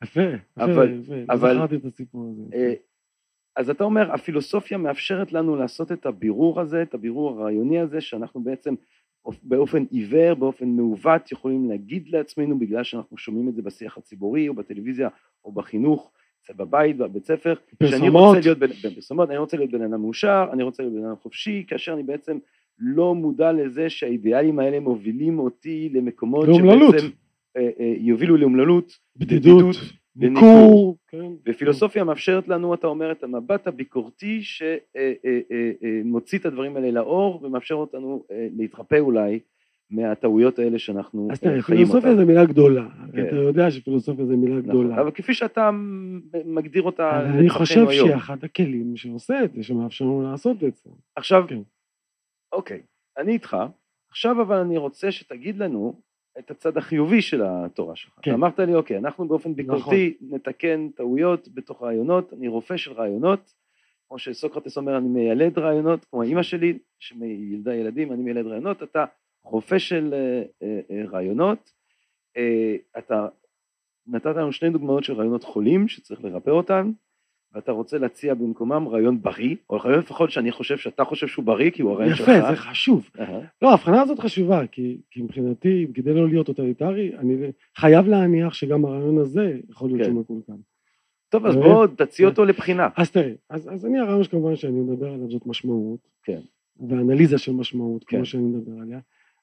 [SPEAKER 2] יפה, יפה, יפה. זכרתי את הסיפור הזה.
[SPEAKER 1] אה, אז אתה אומר, הפילוסופיה מאפשרת לנו לעשות את הבירור הזה, את הבירור הרעיוני הזה, שאנחנו בעצם באופן עיוור, באופן מעוות, יכולים להגיד לעצמנו, בגלל שאנחנו שומעים את זה בשיח הציבורי, או בטלוויזיה, או בחינוך, בבית, בבית ספר, שאני
[SPEAKER 2] פרסומות.
[SPEAKER 1] רוצה להיות, בן- בפרסומות, אני רוצה להיות בן אדם מאושר, אני רוצה להיות בן אדם חופשי, כאשר אני בעצם לא מודע לזה שהאידיאלים האלה מובילים אותי למקומות
[SPEAKER 2] לאומללות.
[SPEAKER 1] שבעצם אה, אה, יובילו לאומללות,
[SPEAKER 2] בדידות,
[SPEAKER 1] לניכור.
[SPEAKER 2] ניכור, כן.
[SPEAKER 1] ופילוסופיה מאפשרת לנו, אתה אומר, את המבט הביקורתי שמוציא את הדברים האלה לאור ומאפשר אותנו אה, להתרפא אולי מהטעויות האלה שאנחנו
[SPEAKER 2] אז
[SPEAKER 1] אה,
[SPEAKER 2] תראה,
[SPEAKER 1] חיים
[SPEAKER 2] פילוסופיה
[SPEAKER 1] אותן.
[SPEAKER 2] זה מילה גדולה.
[SPEAKER 1] כן.
[SPEAKER 2] אתה יודע שפילוסופיה זה מילה
[SPEAKER 1] נכון,
[SPEAKER 2] גדולה.
[SPEAKER 1] אבל כפי שאתה מגדיר אותה
[SPEAKER 2] אבל אני חושב
[SPEAKER 1] היום.
[SPEAKER 2] שאחד הכלים שעושה את זה, שמאפשר לנו לעשות את זה.
[SPEAKER 1] עכשיו,
[SPEAKER 2] כן.
[SPEAKER 1] אוקיי, אני איתך, עכשיו אבל אני רוצה שתגיד לנו את הצד החיובי של התורה שלך.
[SPEAKER 2] כן.
[SPEAKER 1] אמרת לי, אוקיי, אנחנו באופן ביקורתי נתקן טעויות בתוך רעיונות, אני רופא של רעיונות, כמו שסוקרטס אומר, אני מיילד רעיונות, כמו אימא שלי, שמילדה ילדים, אני מיילד רעיונות, אתה רופא של אה, אה, אה, רעיונות, אה, אתה נתת לנו שני דוגמאות של רעיונות חולים שצריך לרפא אותם, ואתה רוצה להציע במקומם רעיון בריא, או רעיון לפחות שאני חושב שאתה חושב שהוא בריא, כי הוא הרעיון שלך.
[SPEAKER 2] יפה, זה חשוב. לא, ההבחנה הזאת חשובה, כי, כי מבחינתי, כדי לא להיות טוטליטרי, אני חייב להניח שגם הרעיון הזה יכול להיות
[SPEAKER 1] כן.
[SPEAKER 2] שהוא מקולקל.
[SPEAKER 1] טוב, אז בוא תציע אותו לבחינה.
[SPEAKER 2] אז תראה, אז, אז אני הרעיון שכמובן שאני מדבר עליו זאת משמעות,
[SPEAKER 1] כן.
[SPEAKER 2] ואנליזה של משמעות,
[SPEAKER 1] כן.
[SPEAKER 2] כמו שאני מדבר עליה,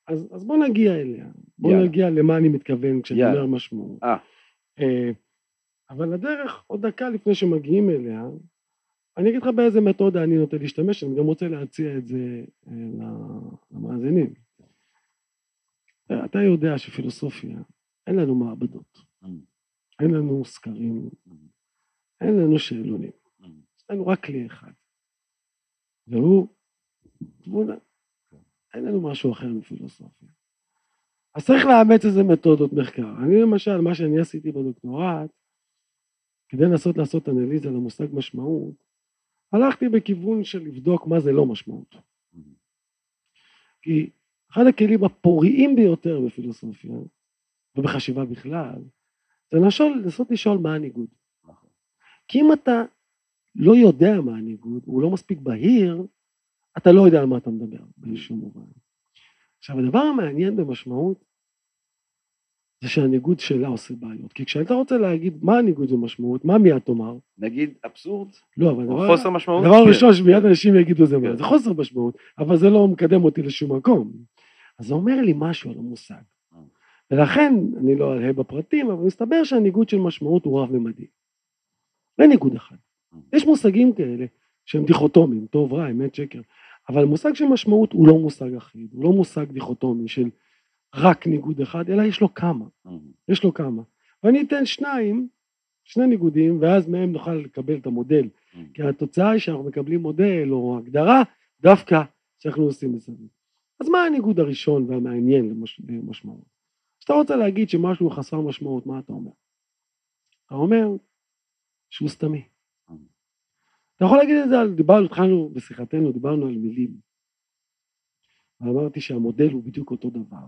[SPEAKER 2] אז, אז בוא נגיע אליה, בוא
[SPEAKER 1] יאללה.
[SPEAKER 2] נגיע למה אני מתכוון כשאני
[SPEAKER 1] יאללה.
[SPEAKER 2] אומר משמעות.
[SPEAKER 1] אה.
[SPEAKER 2] אה, אבל הדרך, עוד דקה לפני שמגיעים אליה, אני אגיד לך באיזה מתודה אני נוטה להשתמש, אני גם רוצה להציע את זה אה, למאזינים. אתה- אתה יודע שפילוסופיה, אין לנו מעבדות,
[SPEAKER 1] Mm.
[SPEAKER 2] אין לנו סקרים, אין לנו שאלונים, יש לנו רק כלי אחד, והוא תמונה. אין לנו משהו אחר מפילוסופיה. אז צריך לאמץ איזה מתודות מחקר. אני למשל, מה שאני עשיתי בדוקטורט, כדי לנסות לעשות אנליזה למושג משמעות, הלכתי בכיוון של לבדוק מה זה לא משמעות. כי אחד הכלים הפוריים ביותר בפילוסופיה, ובחשיבה בכלל, זה לנסות, לנסות לשאול מה הניגוד. כי אם אתה לא יודע מה הניגוד, הוא לא מספיק בהיר, אתה לא יודע על מה אתה מדבר באיזשהו מובן. עכשיו הדבר המעניין במשמעות זה שהניגוד שלה עושה בעיות. כי כשאתה רוצה להגיד מה הניגוד במשמעות, מה מיד תאמר?
[SPEAKER 1] נגיד אבסורד,
[SPEAKER 2] לא, אבל
[SPEAKER 1] או
[SPEAKER 2] הדבר,
[SPEAKER 1] חוסר משמעות.
[SPEAKER 2] הדבר
[SPEAKER 1] כן.
[SPEAKER 2] הראשון שמיד אנשים יגידו זה מה,
[SPEAKER 1] כן.
[SPEAKER 2] זה חוסר משמעות, אבל זה לא מקדם אותי לשום מקום. אז זה אומר לי משהו על המושג. ולכן, אני לא אלאה בפרטים, אבל מסתבר שהניגוד של משמעות הוא רב-ממדי. אין ניגוד אחד. יש מושגים כאלה שהם דיכוטומיים, טוב, רע, אמת, שקר, אבל מושג של משמעות הוא לא מושג אחיד, הוא לא מושג דיכוטומי של רק ניגוד אחד, אלא יש לו כמה, יש לו כמה. ואני אתן שניים, שני ניגודים, ואז מהם נוכל לקבל את המודל. כי התוצאה היא שאנחנו מקבלים מודל או הגדרה דווקא שאנחנו עושים מסביב. אז מה הניגוד הראשון והמעניין למש... למשמעות? כשאתה רוצה להגיד שמשהו חסר משמעות, מה אתה אומר? אתה אומר שהוא סתמי. אתה יכול להגיד את זה על, דיברנו, התחלנו בשיחתנו, דיברנו על מילים. ואמרתי שהמודל הוא בדיוק אותו דבר.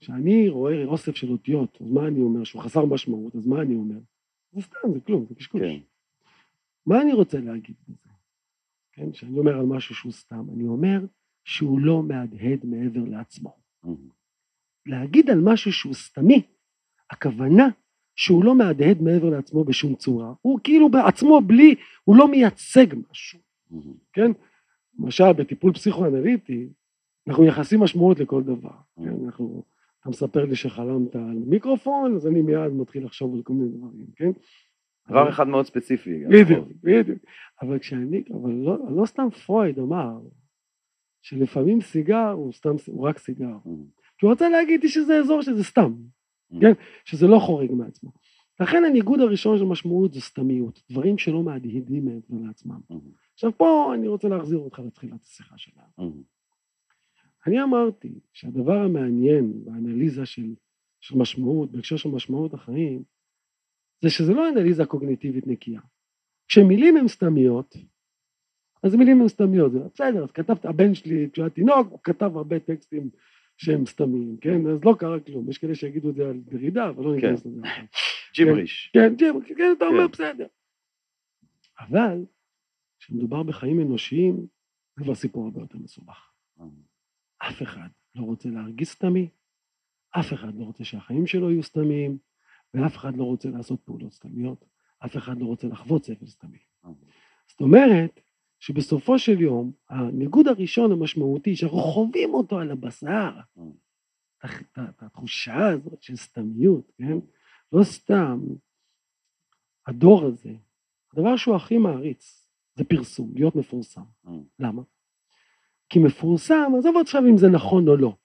[SPEAKER 2] כשאני רואה אוסף של אותיות, אז מה אני אומר? שהוא חסר משמעות, אז מה אני אומר? זה סתם, זה כלום, זה קשקוש.
[SPEAKER 1] כן.
[SPEAKER 2] מה אני רוצה להגיד בזה? כן, כשאני אומר על משהו שהוא סתם, אני אומר שהוא לא מהדהד מעבר לעצמו. להגיד על משהו שהוא סתמי, הכוונה שהוא לא מהדהד מעבר לעצמו בשום צורה, הוא כאילו בעצמו בלי, הוא לא מייצג משהו, כן? למשל בטיפול פסיכואנליטי, אנחנו מייחסים משמעות לכל דבר, כן? אנחנו, אתה מספר לי שחלמת על מיקרופון, אז אני מיד מתחיל לחשוב על כל מיני דברים, כן?
[SPEAKER 1] דבר אחד מאוד ספציפי.
[SPEAKER 2] בדיוק, בדיוק. אבל כשאני, אבל לא, לא סתם פרויד אמר שלפעמים סיגר הוא סתם, הוא רק סיגר. כי הוא רוצה להגיד לי שזה אזור שזה סתם, כן? שזה לא חורג מעצמו. לכן הניגוד הראשון של משמעות זה סתמיות, דברים שלא מהדהדים מעבר לעצמם. עכשיו פה אני רוצה להחזיר אותך לתחילת השיחה שלנו. אני אמרתי שהדבר המעניין באנליזה של, של משמעות, בהקשר של משמעות החיים, זה שזה לא אנליזה קוגניטיבית נקייה. כשמילים הן סתמיות, אז מילים הן סתמיות, זה בסדר, אז כתבת, הבן שלי כשהוא היה תינוק, הוא כתב הרבה טקסטים שהם סתמיים, כן? אז לא קרה כלום, יש כאלה שיגידו את זה על דרידה, אבל לא
[SPEAKER 1] כן.
[SPEAKER 2] ניכנס לזה.
[SPEAKER 1] ג'יבריש.
[SPEAKER 2] כן, ג'יבריש, כן, אתה אומר
[SPEAKER 1] כן.
[SPEAKER 2] בסדר. אבל כשמדובר בחיים אנושיים, זה כבר סיפור הרבה יותר מסובך. אף אחד לא רוצה להרגיש סתמי, אף אחד לא רוצה שהחיים שלו יהיו סתמיים, ואף אחד לא רוצה לעשות פעולות סתמיות, אף אחד לא רוצה לחוות סבל סתמי. זאת אומרת, שבסופו של יום, הניגוד הראשון המשמעותי, שאנחנו חווים אותו על הבשר, את- התחושה הזאת של סתמיות, כן? לא סתם, הדור הזה, הדבר שהוא הכי מעריץ זה פרסום, להיות מפורסם. למה? כי מפורסם, עזוב עכשיו אם זה נכון או לא,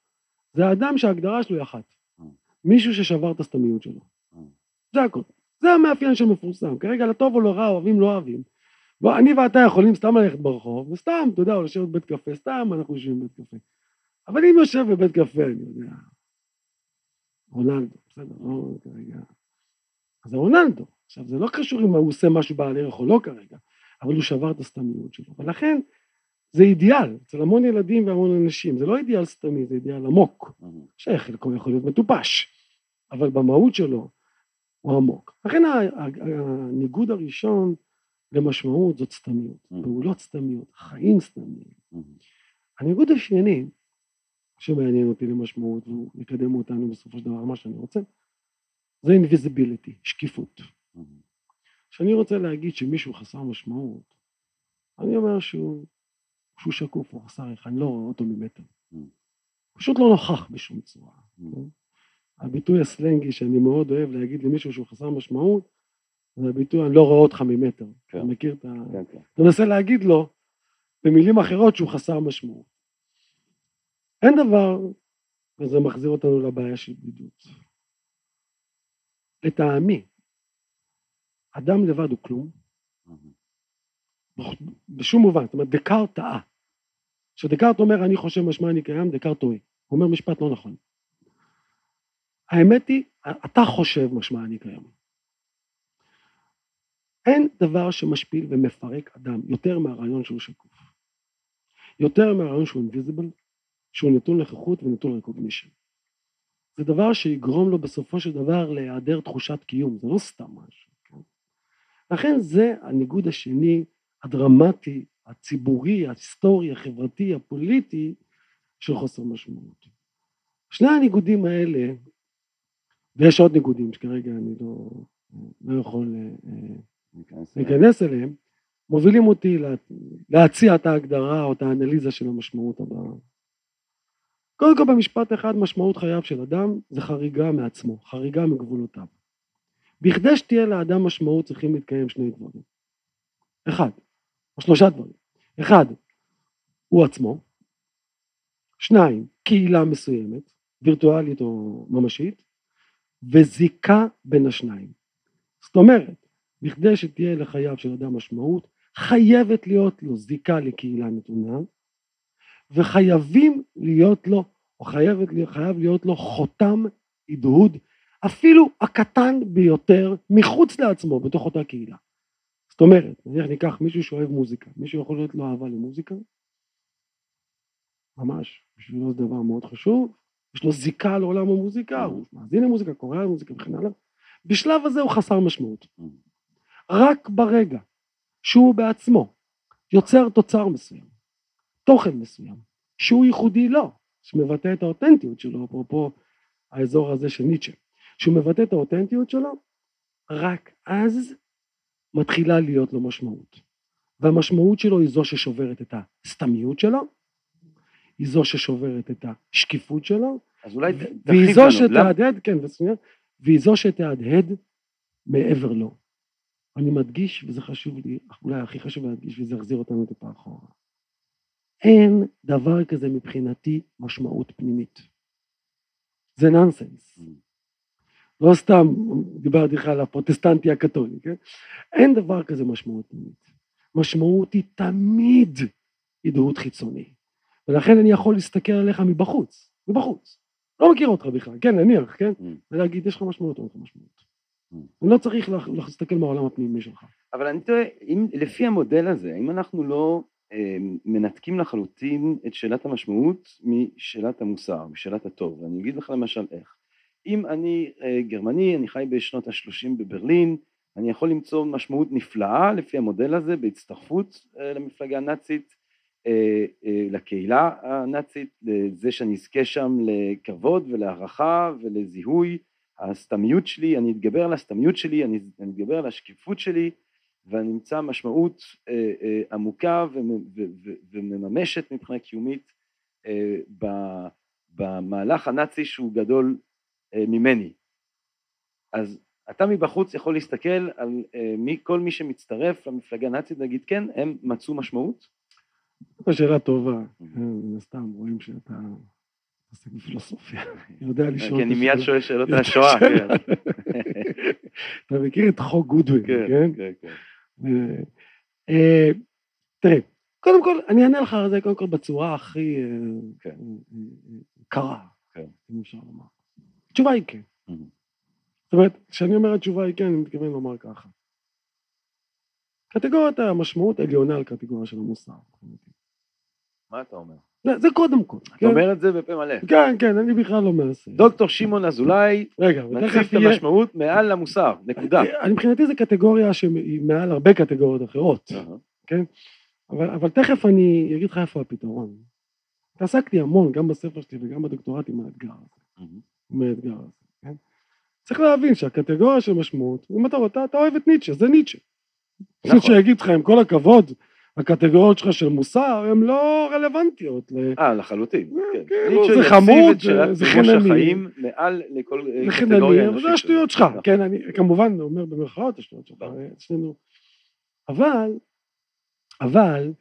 [SPEAKER 2] זה האדם שההגדרה שלו היא אחת. מישהו ששבר את הסתמיות שלו. זה הכל. זה המאפיין של מפורסם. כרגע לטוב או לרע, אוהבים לא אוהבים. בוא, אני ואתה יכולים סתם ללכת ברחוב, וסתם, אתה יודע, או לשבת בבית קפה, סתם אנחנו יושבים בבית קפה. אבל אם יושב בבית קפה, אני יודע, רונלדו, בסדר, לא כרגע. זה רונלדו. עכשיו, זה לא קשור אם הוא עושה משהו בעל ערך או לא כרגע, אבל הוא שבר את הסתמיות שלו. ולכן, זה אידיאל, אצל המון ילדים והמון אנשים, זה לא אידיאל סתמי, זה אידיאל עמוק, שחלקו יכול להיות מטופש, אבל במהות שלו הוא עמוק. לכן הניגוד הראשון למשמעות זאת סתמיות,
[SPEAKER 1] Mm.
[SPEAKER 2] פעולות סתמיות, חיים סתמיים. הניגוד השני שמעניין אותי למשמעות והוא יקדם אותנו בסופו של דבר מה שאני רוצה, זה invisibility, שקיפות. כשאני רוצה להגיד שמישהו חסר משמעות, אני אומר שהוא, שהוא שקוף, הוא חסר ערך, אני לא רואה אותו ממטר.
[SPEAKER 1] Mm.
[SPEAKER 2] פשוט לא נוכח בשום צורה. הביטוי הסלנגי שאני מאוד אוהב להגיד למישהו שהוא חסר משמעות, זה הביטוי אני לא רואה אותך ממטר.
[SPEAKER 1] כן.
[SPEAKER 2] אתה מכיר את ה...
[SPEAKER 1] כן, כן.
[SPEAKER 2] אתה מנסה להגיד לו במילים אחרות שהוא חסר משמעות. אין דבר, וזה מחזיר אותנו לבעיה של בדידות. לטעמי, אדם לבד הוא כלום, בשום מובן, זאת אומרת דקארט טעה. כשדקארט אומר אני חושב משמע אני קיים, דקארט טועה. הוא אומר משפט לא נכון. האמת היא, אתה חושב משמע אני קיים. אין דבר שמשפיל ומפרק אדם יותר מהרעיון שהוא שקוף. יותר מהרעיון שהוא אינביזיבל, שהוא נתון נוכחות ונתון רקוגנישן. זה דבר שיגרום לו בסופו של דבר להיעדר תחושת קיום, זה לא סתם משהו. כן? לכן זה הניגוד השני, הדרמטי, הציבורי, ההיסטורי, החברתי, הפוליטי, של חוסר משמעות. שני הניגודים האלה, ויש עוד ניגודים שכרגע אני לא, לא יכול אה. להיכנס אליהם, מובילים אותי לה, להציע את ההגדרה או את האנליזה של המשמעות הבאה. קודם כל במשפט אחד משמעות חייו של אדם זה חריגה מעצמו, חריגה מגבולותיו. בכדי שתהיה לאדם משמעות צריכים להתקיים שני דברים. אחד, או שלושה דברים. אחד, הוא עצמו. שניים, קהילה מסוימת, וירטואלית או ממשית, וזיקה בין השניים. זאת אומרת, בכדי שתהיה לחייו של אדם משמעות, חייבת להיות לו זיקה לקהילה נתונה, וחייבים להיות לו, או חייבת, חייב להיות לו חותם הדהוד, אפילו הקטן ביותר, מחוץ לעצמו, בתוך אותה קהילה. זאת אומרת, נניח ניקח מישהו שאוהב מוזיקה, מישהו יכול להיות לו אהבה למוזיקה, ממש, בשבילו זה דבר מאוד חשוב, יש לו זיקה לעולם המוזיקה, הוא מאזין למוזיקה, קורא למוזיקה וכן הלאה, בשלב הזה הוא חסר משמעות. רק ברגע שהוא בעצמו יוצר תוצר מסוים, תוכן מסוים, שהוא ייחודי לו, שמבטא את האותנטיות שלו, אפרופו האזור הזה של ניטשה, שהוא מבטא את האותנטיות שלו, רק אז מתחילה להיות לו משמעות. והמשמעות שלו היא זו ששוברת את הסתמיות שלו, היא זו ששוברת את השקיפות שלו,
[SPEAKER 1] אז אולי
[SPEAKER 2] והיא
[SPEAKER 1] תרחיב
[SPEAKER 2] זו
[SPEAKER 1] לנו.
[SPEAKER 2] שתהדהד, כן, ושנייה, והיא זו שתהדהד מעבר לו. אני מדגיש, וזה חשוב לי, אולי הכי חשוב להדגיש, וזה יחזיר אותנו טיפה אחורה. אין דבר כזה מבחינתי משמעות פנימית. זה נסנס. לא סתם דיברתי לך על הפרוטסטנטי הקתולי, כן? אין דבר כזה משמעות פנימית. משמעות היא תמיד הדהוד חיצוני. ולכן אני יכול להסתכל עליך מבחוץ, מבחוץ. לא מכיר אותך בכלל, כן, נניח, כן?
[SPEAKER 1] Mm.
[SPEAKER 2] ולהגיד, יש לך משמעות או אין לך משמעות.
[SPEAKER 1] Mm.
[SPEAKER 2] אני לא צריך להסתכל מהעולם הפנימי שלך.
[SPEAKER 1] אבל אני תוהה, אם לפי המודל הזה, האם אנחנו לא אה, מנתקים לחלוטין את שאלת המשמעות משאלת המוסר, משאלת הטוב? ואני אגיד לך למשל איך. אם אני אה, גרמני, אני חי בשנות ה-30 בברלין, אני יכול למצוא משמעות נפלאה לפי המודל הזה בהצטרפות אה, למפלגה הנאצית, אה, לקהילה הנאצית, לזה שאני אזכה שם לכבוד ולהערכה ולזיהוי. הסתמיות שלי, אני אתגבר על הסתמיות שלי, אני, אתגבר על השקיפות שלי, ואני אמצא משמעות עמוקה ומממשת מבחינה קיומית במהלך הנאצי שהוא גדול ממני. אז אתה מבחוץ יכול להסתכל על אה, מי, כל מי שמצטרף למפלגה הנאצית ולהגיד כן, הם מצאו משמעות?
[SPEAKER 2] זו שאלה טובה.
[SPEAKER 1] Mm.
[SPEAKER 2] כן, מן הסתם רואים שאתה עוסק בפילוסופיה. יודע לשאול
[SPEAKER 1] כי
[SPEAKER 2] את
[SPEAKER 1] אני מיד. שואל שאלות על השואה. כן.
[SPEAKER 2] אתה מכיר את חוק גודווין,
[SPEAKER 1] כן,
[SPEAKER 2] כן?
[SPEAKER 1] כן, כן.
[SPEAKER 2] אה, אה, תראה, קודם כל, אני אענה לך על זה קודם כל בצורה הכי אה,
[SPEAKER 1] כן.
[SPEAKER 2] אה, אה, קרה,
[SPEAKER 1] כן.
[SPEAKER 2] אם אפשר לומר. התשובה היא כן.
[SPEAKER 1] Mhm.
[SPEAKER 2] זאת אומרת, כשאני אומר התשובה היא כן, אני מתכוון לומר ככה. קטגוריית המשמעות עליונה על קטגוריה של המוסר.
[SPEAKER 1] מה אתה אומר?
[SPEAKER 2] זה, זה קודם כל.
[SPEAKER 1] אתה
[SPEAKER 2] כן?
[SPEAKER 1] אומר את זה בפה מלא.
[SPEAKER 2] כן, כן, אני בכלל לא מהסס.
[SPEAKER 1] דוקטור שמעון אזולאי
[SPEAKER 2] רגע, ותכף
[SPEAKER 1] את. המשמעות מעל למוסר, נקודה.
[SPEAKER 2] אני- מבחינתי זו קטגוריה שהיא מעל הרבה קטגוריות אחרות. אבל, אבל תכף אני אגיד לך איפה הפתרון. התעסקתי המון, גם בספר שלי וגם בדוקטורט עם האתגר הזה.
[SPEAKER 1] מהמם.
[SPEAKER 2] עם האתגר הזה, כן? צריך להבין שהקטגוריה של משמעות, אם אתה רוצה, אתה אוהב את ניטשה, זה ניטשה.
[SPEAKER 1] נכון.
[SPEAKER 2] ניטשה יגיד לך, עם כל הכבוד, הקטגוריות שלך של מוסר הן לא רלוונטיות.
[SPEAKER 1] אה, לחלוטין. כן.
[SPEAKER 2] כאילו,
[SPEAKER 1] ניטשה
[SPEAKER 2] זה חמוד, זה חינני.
[SPEAKER 1] החיים מעל לכל אה, קטגוריה אנושית.
[SPEAKER 2] זה השטויות שלך,
[SPEAKER 1] נכון.
[SPEAKER 2] כן, אני כמובן אומר במרכאות השטויות שלך,
[SPEAKER 1] ברור.
[SPEAKER 2] אצלנו. אבל, אבל,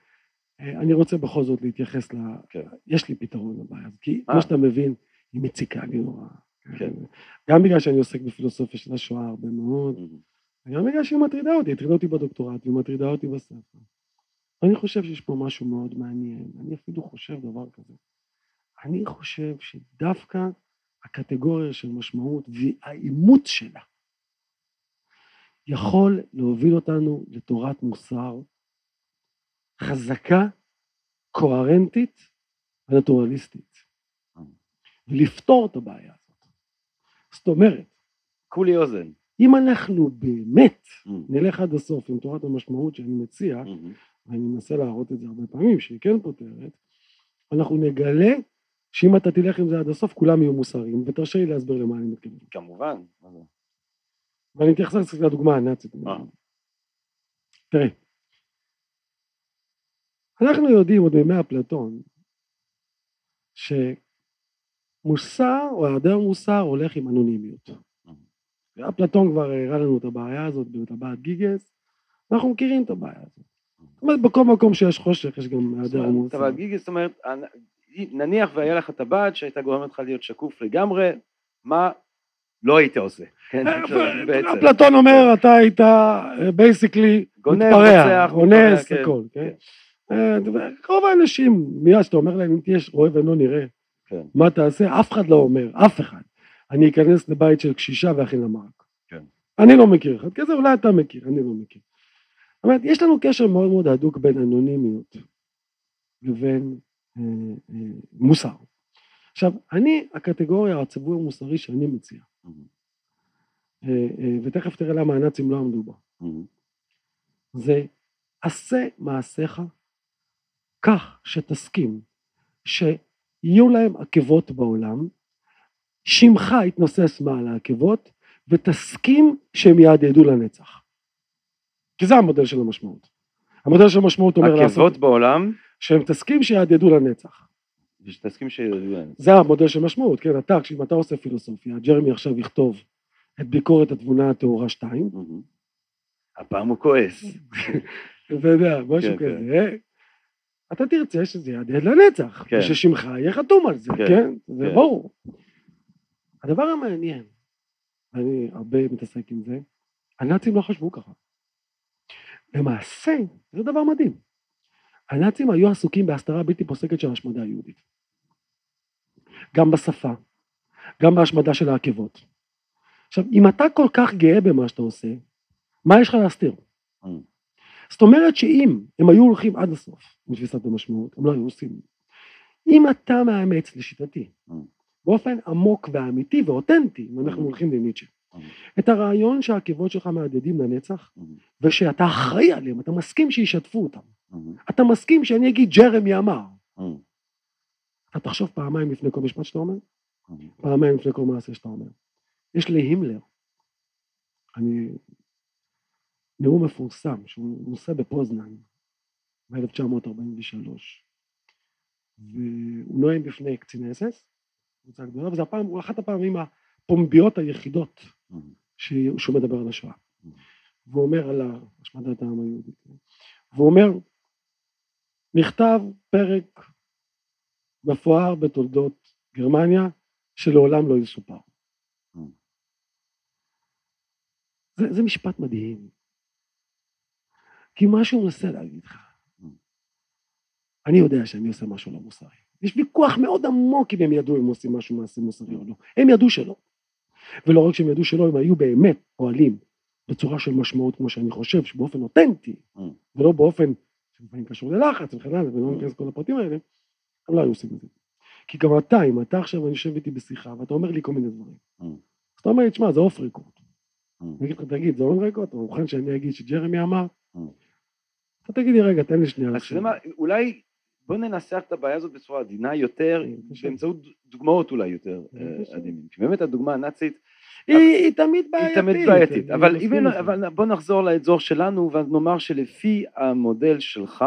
[SPEAKER 2] אה, אני רוצה בכל זאת להתייחס ל...
[SPEAKER 1] כן.
[SPEAKER 2] יש לי פתרון לבעיה, כי
[SPEAKER 1] אה.
[SPEAKER 2] כמו שאתה מבין, היא מציקה לי נורא.
[SPEAKER 1] כן.
[SPEAKER 2] גם בגלל שאני עוסק בפילוסופיה של השואה הרבה מאוד. וגם בגלל שהיא מטרידה אותי, הטרידה אותי בדוקטורט והיא מטרידה אותי בספר. אני חושב שיש פה משהו מאוד מעניין, אני אפילו חושב דבר כזה. אני חושב שדווקא הקטגוריה של משמעות והאימוץ שלה יכול להוביל אותנו לתורת מוסר חזקה, קוהרנטית ונטורליסטית, ולפתור את הבעיה הזאת. זאת אומרת,
[SPEAKER 1] כולי אוזן.
[SPEAKER 2] אם אנחנו באמת
[SPEAKER 1] מהמם.
[SPEAKER 2] נלך עד הסוף עם תורת המשמעות שאני מציע,
[SPEAKER 1] מהמם.
[SPEAKER 2] ואני מנסה להראות את זה הרבה פעמים, שהיא כן פותרת, אנחנו נגלה שאם אתה תלך עם זה עד הסוף, כולם יהיו מוסריים, ותרשה לי להסביר למה אני מתכוון.
[SPEAKER 1] כמובן.
[SPEAKER 2] ואני אתייחס קצת לדוגמה הנאצית.
[SPEAKER 1] אה.
[SPEAKER 2] תראה, אנחנו יודעים עוד מימי אפלטון, שמוסר או היעדר מוסר הולך עם אנונימיות. אפלטון כבר הראה לנו את הבעיה הזאת בטבעת גיגס, אנחנו מכירים את הבעיה הזאת. זאת אומרת, בכל מקום שיש חושך יש גם היעדר מוסר.
[SPEAKER 1] טבעת גיגי, זאת אומרת, נניח והיה לך טבעת שהייתה גורמת לך להיות שקוף לגמרי, מה לא היית עושה? כן, בעצם.
[SPEAKER 2] אפלטון אומר, אתה היית basically
[SPEAKER 1] גונב,
[SPEAKER 2] מתפרע, אונס,
[SPEAKER 1] כן,
[SPEAKER 2] הכל, כן?
[SPEAKER 1] כן.
[SPEAKER 2] אה, רוב האנשים, מיד שאתה אומר להם, אם תהיה רואה ואינו נראה,
[SPEAKER 1] כן.
[SPEAKER 2] מה תעשה? אף אחד לא אומר, אף אחד. אני אכנס לבית של קשישה ואכין לה מרק.
[SPEAKER 1] כן.
[SPEAKER 2] אני לא מכיר אחד כזה, אולי אתה מכיר, אני לא מכיר. זאת אומרת, יש לנו קשר מאוד מאוד הדוק בין אנונימיות לבין אה, אה, מוסר. עכשיו, אני, הקטגוריה, הציווי המוסרי שאני מציע,
[SPEAKER 1] מהמם.
[SPEAKER 2] אה, אה, ותכף תראה למה הנאצים לא עמדו בה,
[SPEAKER 1] מהמם.
[SPEAKER 2] זה עשה מעשיך כך שתסכים שיהיו להם עקבות בעולם, שמך יתנוסס מעל העקבות, ותסכים שהם יהדהדו לנצח. כי זה המודל של המשמעות. המודל של המשמעות אומר לעשות,
[SPEAKER 1] עקבות בעולם,
[SPEAKER 2] שהם תסכים שיהדהדו לנצח.
[SPEAKER 1] ושתסכים ש...
[SPEAKER 2] זה המודל של משמעות, כן, אתה, כשאם אתה עושה פילוסופיה, ג'רמי עכשיו יכתוב את ביקורת התבונה הטהורה 2,
[SPEAKER 1] מהמם. הפעם הוא כועס.
[SPEAKER 2] אתה יודע, משהו
[SPEAKER 1] כן, כן.
[SPEAKER 2] כזה, אתה תרצה שזה יהדהד לנצח,
[SPEAKER 1] כן.
[SPEAKER 2] וששמך יהיה חתום על זה,
[SPEAKER 1] כן,
[SPEAKER 2] כן? זה
[SPEAKER 1] כן.
[SPEAKER 2] ברור. הדבר המעניין, אני הרבה מתעסק עם זה, הנאצים לא חשבו ככה. למעשה, זה דבר מדהים. הנאצים היו עסוקים בהסתרה בלתי פוסקת של השמדה היהודית. גם בשפה, גם בהשמדה של העקבות. עכשיו, אם אתה כל כך גאה במה שאתה עושה, מה יש לך להסתיר? זאת אומרת שאם הם היו הולכים עד הסוף עם תפיסת המשמעות, הם לא היו עושים. אם אתה מאמץ, לשיטתי,
[SPEAKER 1] Mm.
[SPEAKER 2] באופן עמוק ואמיתי ואותנטי, אם אנחנו
[SPEAKER 1] Mm.
[SPEAKER 2] הולכים לניטשה,
[SPEAKER 1] Mm.
[SPEAKER 2] את הרעיון שהעקבות שלך מהדהדים לנצח. ושאתה אחראי עליהם, אתה מסכים שישתפו אותם.
[SPEAKER 1] מהמם.
[SPEAKER 2] אתה מסכים שאני אגיד ג'רמי אמר. אתה תחשוב פעמיים לפני כל משפט שאתה אומר,
[SPEAKER 1] מהמם.
[SPEAKER 2] פעמיים לפני כל מעשה שאתה אומר. יש להימלר, אני, נאום מפורסם שהוא נושא בפוזנן ב-1943, והוא נואם בפני קציני אס.אס, קבוצה גדולה, וזו הפעם, הוא אחת הפעמים הפומביות היחידות
[SPEAKER 1] מהמם.
[SPEAKER 2] שהוא מדבר על השואה.
[SPEAKER 1] Mm.
[SPEAKER 2] והוא אומר על השמדת העם היהודי. והוא אומר, נכתב פרק מפואר בתולדות גרמניה שלעולם לא יסופר.
[SPEAKER 1] Mm.
[SPEAKER 2] זה, זה משפט מדהים. כי מה שהוא מנסה להגיד לך. אני יודע שאני עושה משהו לא מוסרי. יש ויכוח מאוד עמוק אם הם ידעו אם עושים משהו מעשה מוסרי או לא. הם ידעו שלא. ולא רק שהם ידעו שלא, הם היו באמת פועלים בצורה של משמעות כמו שאני חושב, שבאופן אותנטי. ולא באופן שלפעמים קשור ללחץ וכן הלאה, ולא. ניכנס לכל הפרטים האלה, הם לא היו עושים את זה. כי גם אתה, אם אתה עכשיו אני יושב איתי בשיחה ואתה אומר לי כל מיני דברים. אז אתה אומר לי, תשמע, זה off record.
[SPEAKER 1] אממ.
[SPEAKER 2] אני אגיד לך, תגיד, זה off record? אתה מוכן שאני אגיד שג'רמי אמר? אתה תגיד לי, רגע, תן לי שנייה.
[SPEAKER 1] אז אתה אולי בוא ננסח את הבעיה הזאת בצורה עדינה יותר,
[SPEAKER 2] כן.
[SPEAKER 1] באמצעות דוגמאות אולי יותר אה,
[SPEAKER 2] בבקשה.
[SPEAKER 1] עדינים. באמת הדוגמה הנאצית
[SPEAKER 2] היא היא תמיד
[SPEAKER 1] היא
[SPEAKER 2] בעייתית.
[SPEAKER 1] תמיד בעייתית, אבל בוא נחזור לאזור שלנו ואז נאמר שלפי המודל שלך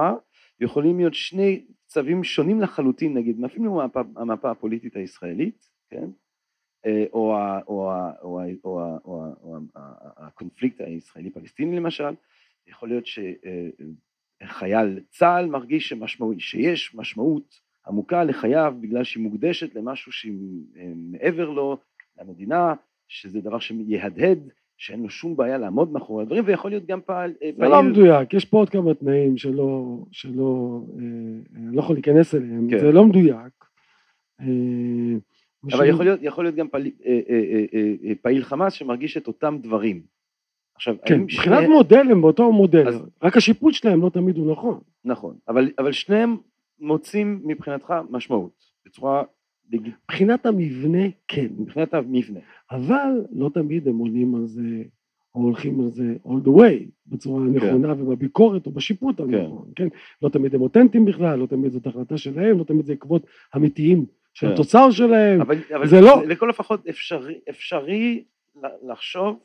[SPEAKER 1] יכולים להיות שני צווים שונים לחלוטין נגיד אפילו המפה, המפה הפוליטית הישראלית, כן? אה, או, הקונפליקט הישראלי פלסטיני למשל, יכול להיות שחייל צה"ל מרגיש שמשמעות, שיש משמעות עמוקה לחייו בגלל שהיא מוקדשת למשהו שהיא אה, מעבר לו, למדינה, שזה דבר שיהדהד, שאין לו שום בעיה לעמוד מאחורי הדברים, ויכול להיות גם פעל, אה,
[SPEAKER 2] זה לא מדויק, יש פה עוד כמה תנאים שלא, שלא, אה, אני לא יכול להיכנס אליהם,
[SPEAKER 1] כן.
[SPEAKER 2] זה לא מדויק. אה,
[SPEAKER 1] אבל יכול להיות, יכול להיות גם פעיל, אה, אה, אה, אה, אה, פעיל חמאס שמרגיש את אותם דברים. עכשיו,
[SPEAKER 2] כן, מבחינת
[SPEAKER 1] שני-
[SPEAKER 2] מודל הם באותו מודל,
[SPEAKER 1] אז-
[SPEAKER 2] רק השיפוט שלהם לא תמיד הוא נכון.
[SPEAKER 1] נכון, אבל, אבל שניהם מוצאים מבחינתך משמעות, בצורה,
[SPEAKER 2] מבחינת המבנה כן,
[SPEAKER 1] מבחינת המבנה.
[SPEAKER 2] אבל לא תמיד הם עולים על זה, או הולכים על זה all the way, בצורה הנכונה ובביקורת או בשיפוט הנכון, כן? לא תמיד הם אותנטיים בכלל, לא תמיד זאת החלטה שלהם, לא תמיד זה עקבות אמיתיים של
[SPEAKER 1] כן.
[SPEAKER 2] התוצר שלהם.
[SPEAKER 1] אבל, אבל
[SPEAKER 2] זה לא-
[SPEAKER 1] לכל הפחות אפשרי, אפשרי לחשוב
[SPEAKER 2] כן.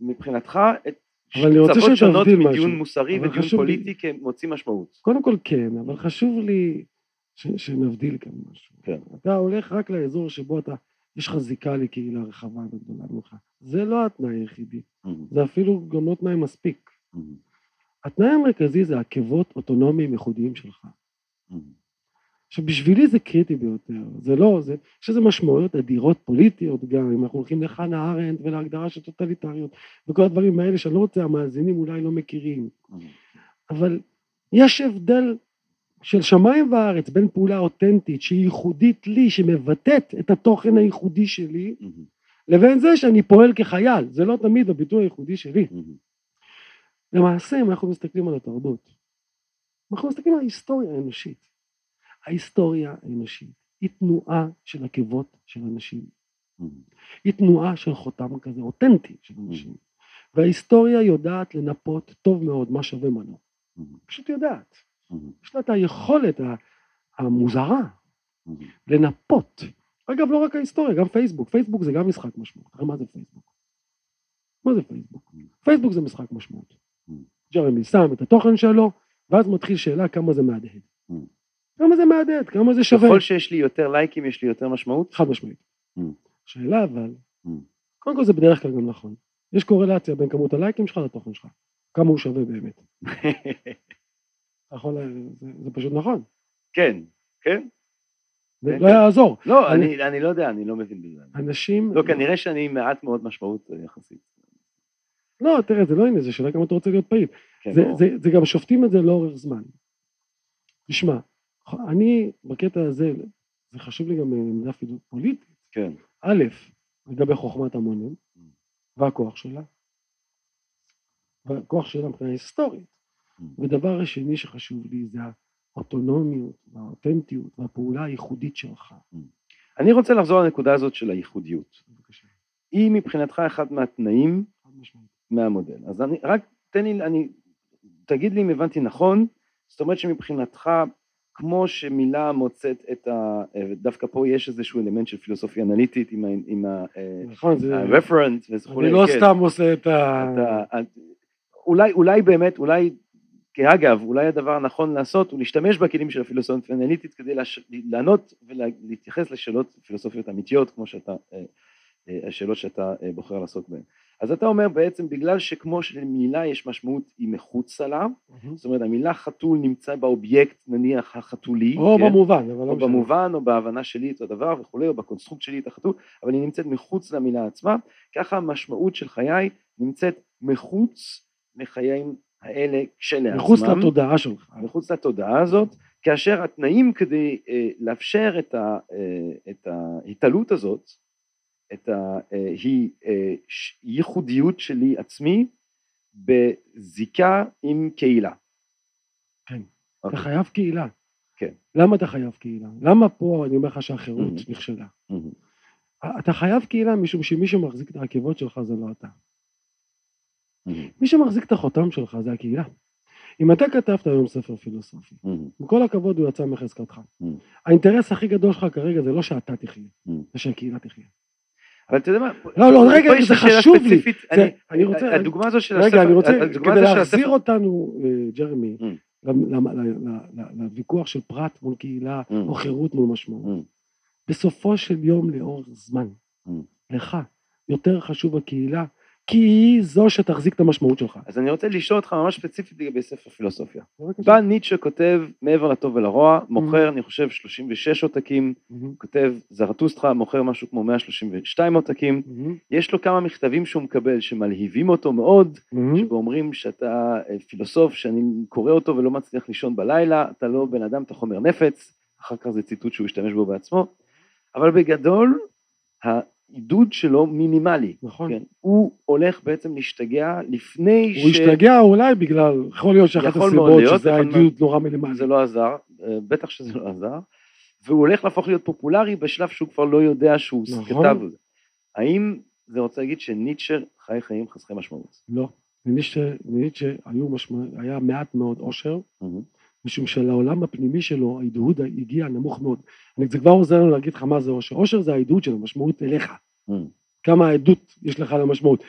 [SPEAKER 1] מבחינתך קצוות שונות מדיון. מוסרי ודיון פוליטי כמוציא משמעות.
[SPEAKER 2] קודם כל כן, אבל חשוב לי ש, שנבדיל כאן משהו.
[SPEAKER 1] כן.
[SPEAKER 2] אתה הולך רק לאזור שבו אתה, יש לך זיקה לקהילה רחבה וגדולה ממך. זה לא התנאי היחידי, זה אפילו גם לא תנאי מספיק. התנאי המרכזי זה עקבות אוטונומיים ייחודיים שלך. עכשיו בשבילי זה קריטי ביותר, זה לא, זה, יש לזה משמעויות אדירות פוליטיות גם, אם אנחנו הולכים לחנה ארנדט ולהגדרה של טוטליטריות וכל הדברים האלה שאני לא רוצה, המאזינים אולי לא מכירים, אבל יש הבדל של שמיים וארץ בין פעולה אותנטית שהיא ייחודית לי, שמבטאת את התוכן הייחודי שלי, לבין זה שאני פועל כחייל, זה לא תמיד הביטוי הייחודי שלי. למעשה, אם אנחנו מסתכלים על התרבות, אנחנו מסתכלים על ההיסטוריה האנושית. ההיסטוריה האנושית היא תנועה של עקבות של אנשים, היא תנועה של חותם כזה אותנטי של אנשים, וההיסטוריה יודעת לנפות טוב מאוד מה שווה מה לא, פשוט יודעת. יש לה את היכולת המוזרה לנפות. אגב, לא רק ההיסטוריה, גם פייסבוק. פייסבוק זה גם משחק משמעות. מה זה פייסבוק. מה זה פייסבוק? פייסבוק זה משחק משמעות. ג'רמי שם את התוכן שלו, ואז מתחיל שאלה כמה זה מהדהד. כמה זה מהדהד, כמה זה שווה.
[SPEAKER 1] ככל שיש לי יותר לייקים יש לי יותר משמעות?
[SPEAKER 2] חד משמעית.
[SPEAKER 1] Mm.
[SPEAKER 2] שאלה אבל,
[SPEAKER 1] Mm.
[SPEAKER 2] קודם כל זה בדרך כלל גם נכון. יש קורלציה בין כמות הלייקים שלך לתוכן שלך. כמה הוא שווה באמת. יכול, זה, פשוט נכון.
[SPEAKER 1] כן, כן.
[SPEAKER 2] זה
[SPEAKER 1] כן,
[SPEAKER 2] לא
[SPEAKER 1] כן.
[SPEAKER 2] יעזור.
[SPEAKER 1] לא,
[SPEAKER 2] אני-
[SPEAKER 1] לא יודע, אני לא מבין בזה.
[SPEAKER 2] אנשים...
[SPEAKER 1] לא, כנראה שאני מעט מאוד משמעות אה, יחסית.
[SPEAKER 2] לא, תראה, זה לא עניין, זה שאלה כמה אתה רוצה להיות פעיל.
[SPEAKER 1] כן,
[SPEAKER 2] זה גם שופטים את זה לאורך זמן. תשמע, אני בקטע הזה, זה חשוב לי גם אה, עמדה אפילו פוליטית.
[SPEAKER 1] כן.
[SPEAKER 2] א', לגבי חוכמת המונים והכוח שלה, והכוח שלה מבחינה היסטורית. ודבר השני שחשוב לי זה האוטונומיות והאותנטיות והפעולה הייחודית שלך.
[SPEAKER 1] אני רוצה לחזור לנקודה הזאת של הייחודיות.
[SPEAKER 2] בבקשה.
[SPEAKER 1] היא מבחינתך אחד מהתנאים. מהמודל. אז אני, רק תן לי, אני, תגיד לי אם הבנתי נכון, זאת אומרת שמבחינתך, כמו שמילה מוצאת את ה... דווקא פה יש איזשהו אלמנט של פילוסופיה אנליטית עם ה- עם
[SPEAKER 2] נכון,
[SPEAKER 1] וכולי.
[SPEAKER 2] אני לא
[SPEAKER 1] כן.
[SPEAKER 2] סתם עושה את ה...
[SPEAKER 1] אולי, אולי באמת, אולי, כאגב, אולי הדבר הנכון לעשות הוא להשתמש בכלים של הפילוסופיה האנליטית כדי לענות ולהתייחס לשאלות פילוסופיות אמיתיות, כמו שאתה, אה, אה, השאלות שאתה אה, בוחר לעסוק בהן. אז אתה אומר בעצם, בגלל שכמו שלמילה יש משמעות היא מחוצה לה, זאת אומרת המילה חתול נמצא באובייקט נניח החתולי,
[SPEAKER 2] או
[SPEAKER 1] כן?
[SPEAKER 2] במובן, אבל לא
[SPEAKER 1] או
[SPEAKER 2] משנה.
[SPEAKER 1] במובן או בהבנה שלי את הדבר וכולי, או בקונסטרוקט שלי את החתול, אבל היא נמצאת מחוץ למילה עצמה, ככה המשמעות של חיי נמצאת מחוץ לחיים האלה כשלעצמם,
[SPEAKER 2] מחוץ לתודעה שלך.
[SPEAKER 1] מחוץ לתודעה הזאת, כאשר התנאים כדי אה, לאפשר את, ה, אה, את ההתעלות הזאת, את ה, אה, היא אה, ייחודיות שלי עצמי בזיקה עם קהילה.
[SPEAKER 2] כן. אתה
[SPEAKER 1] אוקיי.
[SPEAKER 2] חייב קהילה.
[SPEAKER 1] כן.
[SPEAKER 2] למה אתה חייב קהילה? למה פה אני אומר לך שהחירות
[SPEAKER 1] Mhm.
[SPEAKER 2] נכשלה?
[SPEAKER 1] מהמם.
[SPEAKER 2] אתה חייב קהילה משום שמי שמחזיק את העקבות שלך זה לא אתה.
[SPEAKER 1] מהמם.
[SPEAKER 2] מי שמחזיק את החותם שלך זה הקהילה. אם אתה כתבת היום ספר פילוסופי,
[SPEAKER 1] מהמם.
[SPEAKER 2] עם כל הכבוד הוא יצא מחזקתך.
[SPEAKER 1] Mm.
[SPEAKER 2] האינטרס הכי גדול שלך כרגע זה לא שאתה תחיה,
[SPEAKER 1] Mm.
[SPEAKER 2] זה שהקהילה תחיה.
[SPEAKER 1] אבל אתה יודע מה,
[SPEAKER 2] לא, לא, רגע, זה חשוב לי.
[SPEAKER 1] אני-
[SPEAKER 2] רוצה-
[SPEAKER 1] הדוגמה הזו של
[SPEAKER 2] רגע,
[SPEAKER 1] הספר,
[SPEAKER 2] אני רוצה, כדי להחזיר אותנו, אה, ג'רמי,
[SPEAKER 1] Mm.
[SPEAKER 2] לוויכוח של פרט מול קהילה,
[SPEAKER 1] Mm.
[SPEAKER 2] או חירות מול משמעות.
[SPEAKER 1] Mm.
[SPEAKER 2] בסופו של יום לאורך זמן. לך יותר חשוב הקהילה, כי היא זו שתחזיק את המשמעות שלך.
[SPEAKER 1] אז אני רוצה לשאול אותך ממש ספציפית לגבי ספר פילוסופיה. בא ניטשה כותב מעבר לטוב ולרוע, מוכר אני חושב 36 עותקים,
[SPEAKER 2] מהמם,
[SPEAKER 1] כותב זרטוסטרה מוכר משהו כמו 132 עותקים,
[SPEAKER 2] מהמם,
[SPEAKER 1] יש לו כמה מכתבים שהוא מקבל שמלהיבים אותו מאוד,
[SPEAKER 2] מהמם.
[SPEAKER 1] ואומרים שאתה אה, פילוסוף שאני קורא אותו ולא מצליח לישון בלילה, אתה לא בן אדם, אתה חומר נפץ, אחר כך זה ציטוט שהוא השתמש בו בעצמו, אבל בגדול העידוד שלו מינימלי,
[SPEAKER 2] נכון.
[SPEAKER 1] כן, הוא הולך בעצם להשתגע לפני
[SPEAKER 2] הוא השתגע אולי בגלל, יכול להיות שאחת
[SPEAKER 1] יכול
[SPEAKER 2] הסיבות
[SPEAKER 1] להיות,
[SPEAKER 2] שזה העדות נורא מינימלי.
[SPEAKER 1] זה לא עזר, אה, בטח שזה לא עזר, והוא הולך להפוך להיות פופולרי בשלב שהוא כבר לא יודע שהוא
[SPEAKER 2] נכון.
[SPEAKER 1] כתב את זה. האם זה רוצה להגיד שניטשה חי חיים חסכי משמעות?
[SPEAKER 2] לא. לניטשה לניטשה היו משמע... היה מעט מאוד עושר,
[SPEAKER 1] מהמם.
[SPEAKER 2] משום שלעולם הפנימי שלו ההדהוד הגיע נמוך מאוד. אני, זה כבר עוזר לנו להגיד לך מה זה עושר. עושר זה ההדהוד של המשמעות אליך.
[SPEAKER 1] מהמם.
[SPEAKER 2] כמה העדות יש לך למשמעות.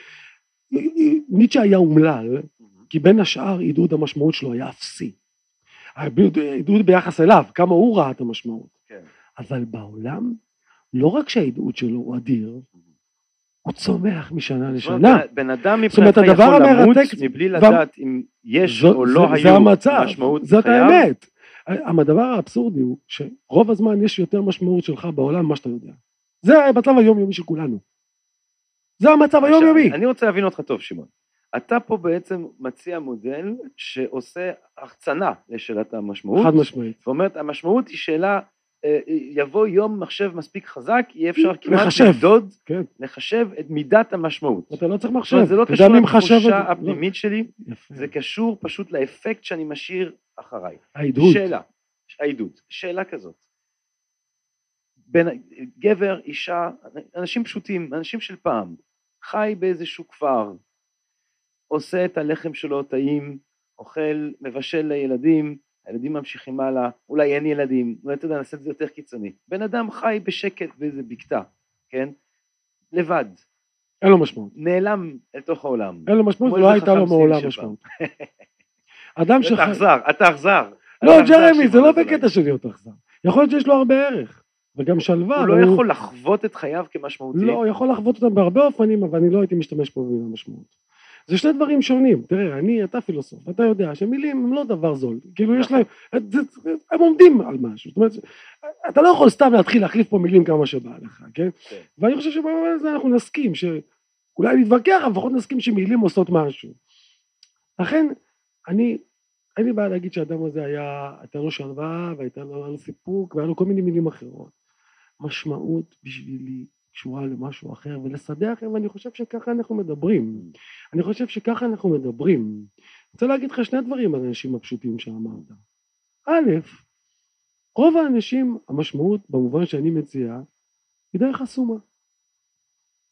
[SPEAKER 2] ניטשה היה אומלל, כי בין השאר עידוד המשמעות שלו היה אפסי. העידוד ביחס אליו, כמה הוא ראה את המשמעות.
[SPEAKER 1] כן.
[SPEAKER 2] אבל בעולם, לא רק שהעידוד שלו הוא אדיר, הוא צומח משנה לשנה.
[SPEAKER 1] בן- אדם מבחינתך יכול למות מבלי לדעת אם יש או לא היו משמעות
[SPEAKER 2] זאת. האמת. הדבר האבסורדי הוא שרוב הזמן יש יותר משמעות שלך בעולם ממה שאתה יודע. זה המצב היומיומי של כולנו. זה המצב היומיומי.
[SPEAKER 1] אני רוצה להבין אותך טוב, שמעון. אתה פה בעצם מציע מודל שעושה החצנה לשאלת המשמעות.
[SPEAKER 2] חד משמעית.
[SPEAKER 1] זאת אומרת, המשמעות היא שאלה, אה, יבוא יום מחשב מספיק חזק, יהיה אפשר כמעט
[SPEAKER 2] לחשב.
[SPEAKER 1] למדוד,
[SPEAKER 2] כן.
[SPEAKER 1] לחשב את מידת המשמעות.
[SPEAKER 2] אתה לא צריך מחשב.
[SPEAKER 1] זה לא קשור לתחושה
[SPEAKER 2] זה?
[SPEAKER 1] הפנימית שלי,
[SPEAKER 2] לא. יפה.
[SPEAKER 1] זה קשור פשוט לאפקט שאני משאיר אחריי.
[SPEAKER 2] העידוד.
[SPEAKER 1] שאלה, העדות, שאלה כזאת. בין גבר, אישה, אנשים פשוטים, אנשים של פעם, חי באיזשהו כפר, עושה את הלחם שלו טעים, אוכל, מבשל לילדים, הילדים ממשיכים הלאה, אולי אין ילדים, אולי אתה יודע, נעשה את זה יותר קיצוני. בן אדם חי בשקט באיזה בקתה, כן? לבד.
[SPEAKER 2] אין לו משמעות.
[SPEAKER 1] נעלם אל תוך העולם.
[SPEAKER 2] אין לו משמעות,
[SPEAKER 1] איזה
[SPEAKER 2] הייתה לו מעולם משמעות. אדם
[SPEAKER 1] אתה
[SPEAKER 2] שחי...
[SPEAKER 1] אכזר, אתה אכזר.
[SPEAKER 2] לא,
[SPEAKER 1] אתה אכזר,
[SPEAKER 2] ג'רמי, זה לא. בקטע של להיות אכזר. יכול להיות שיש לו הרבה ערך, וגם שלווה.
[SPEAKER 1] הוא לא יכול לחוות את חייו כמשמעותי.
[SPEAKER 2] לא, הוא יכול לחוות אותם בהרבה אופנים, אבל אני לא הייתי משתמש פה במילה משמעות. זה שני דברים שונים. תראה, אני, אתה פילוסוף, אתה יודע שמילים הם לא דבר זול. כאילו, יש
[SPEAKER 1] נכון.
[SPEAKER 2] להם, הם עומדים על משהו. זאת אומרת, אתה לא יכול סתם להתחיל להחליף פה מילים כמה שבא לך, כן?
[SPEAKER 1] כן.
[SPEAKER 2] ואני חושב שבמובן הזה אנחנו נסכים, שאולי נתווכח, אבל לפחות נסכים שמילים עושות משהו. לכן, אני, אין לי בעיה להגיד שהאדם הזה היה, הייתה לו שלווה, והייתה לו, סיפוק, והיה לו כל מיני מילים אחרות. משמעות בשבילי קשורה למשהו אחר, ולסדר אחר, ואני חושב שככה אנחנו מדברים. אני חושב שככה אנחנו מדברים. אני רוצה להגיד לך שני דברים על האנשים הפשוטים שאמרת. א', רוב האנשים, המשמעות במובן שאני מציע, היא די חסומה.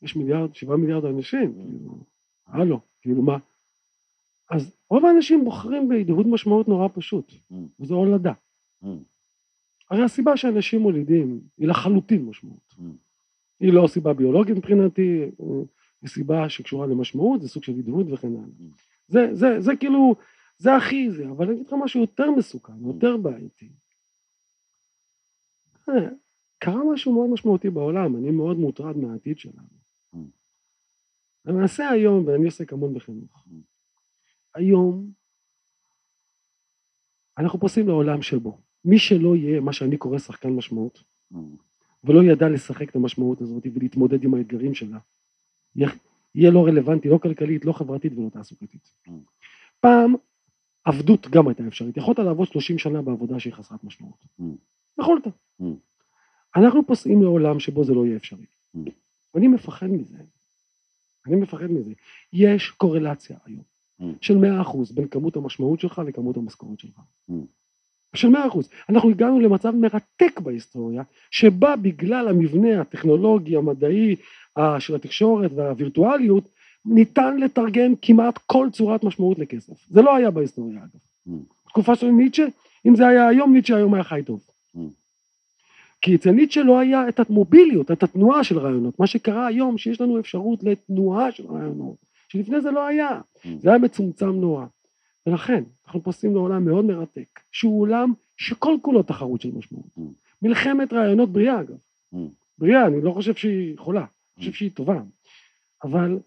[SPEAKER 2] יש מיליארד, שבעה מיליארד אנשים, כאילו, הלו, כאילו מה? אז רוב האנשים בוחרים בהדהוד משמעות נורא פשוט,
[SPEAKER 1] Mm.
[SPEAKER 2] וזו הולדה.
[SPEAKER 1] Mm.
[SPEAKER 2] הרי הסיבה שאנשים מולידים היא לחלוטין משמעות. היא לא סיבה ביולוגית מבחינתי, היא סיבה שקשורה למשמעות, זה סוג של הדהוד וכן הלאה.
[SPEAKER 1] Mm.
[SPEAKER 2] זה, זה, זה כאילו, זה הכי זה, אבל אני אגיד לך משהו יותר מסוכן,
[SPEAKER 1] Mm.
[SPEAKER 2] יותר בעייתי. אה, קרה משהו מאוד משמעותי בעולם, אני מאוד מוטרד מהעתיד שלנו.
[SPEAKER 1] Mm.
[SPEAKER 2] למעשה היום, ואני עוסק המון בחינוך. היום אנחנו פוסעים לעולם שבו מי שלא יהיה מה שאני קורא שחקן משמעות,
[SPEAKER 1] Mm.
[SPEAKER 2] ולא ידע לשחק את המשמעות הזאת ולהתמודד עם האתגרים שלה, יהיה, לא רלוונטי, לא כלכלית, לא חברתית ולא תעסוקתית. פעם עבדות גם הייתה אפשרית, יכולת לעבוד 30 שנה בעבודה שהיא חסרת משמעות. יכולת. אנחנו פוסעים לעולם שבו זה לא יהיה אפשרי. ואני מפחד מזה. אני מפחד מזה. יש קורלציה היום. של 100% בין כמות המשמעות שלך לכמות המשכורת שלך. של 100%. אנחנו הגענו למצב מרתק בהיסטוריה, שבה בגלל המבנה הטכנולוגי, המדעי, של התקשורת והווירטואליות, ניתן לתרגם כמעט כל צורת משמעות לכסף. זה לא היה בהיסטוריה אגב.
[SPEAKER 1] Mm.
[SPEAKER 2] תקופה של ניטשה, אם זה היה היום, ניטשה היום היה חי טוב.
[SPEAKER 1] Mm.
[SPEAKER 2] כי אצל ניטשה לא היה את המוביליות, את התנועה של רעיונות. מה שקרה היום, שיש לנו אפשרות לתנועה של רעיונות, שלפני זה לא היה.
[SPEAKER 1] Mm.
[SPEAKER 2] זה היה מצומצם נורא. ולכן, אנחנו פוסעים לעולם מאוד מרתק, שהוא עולם שכל כולו תחרות של משמעות.
[SPEAKER 1] Mm.
[SPEAKER 2] מלחמת רעיונות בריאה אגב.
[SPEAKER 1] Mm.
[SPEAKER 2] בריאה, אני לא חושב שהיא חולה, אני חושב שהיא טובה. אבל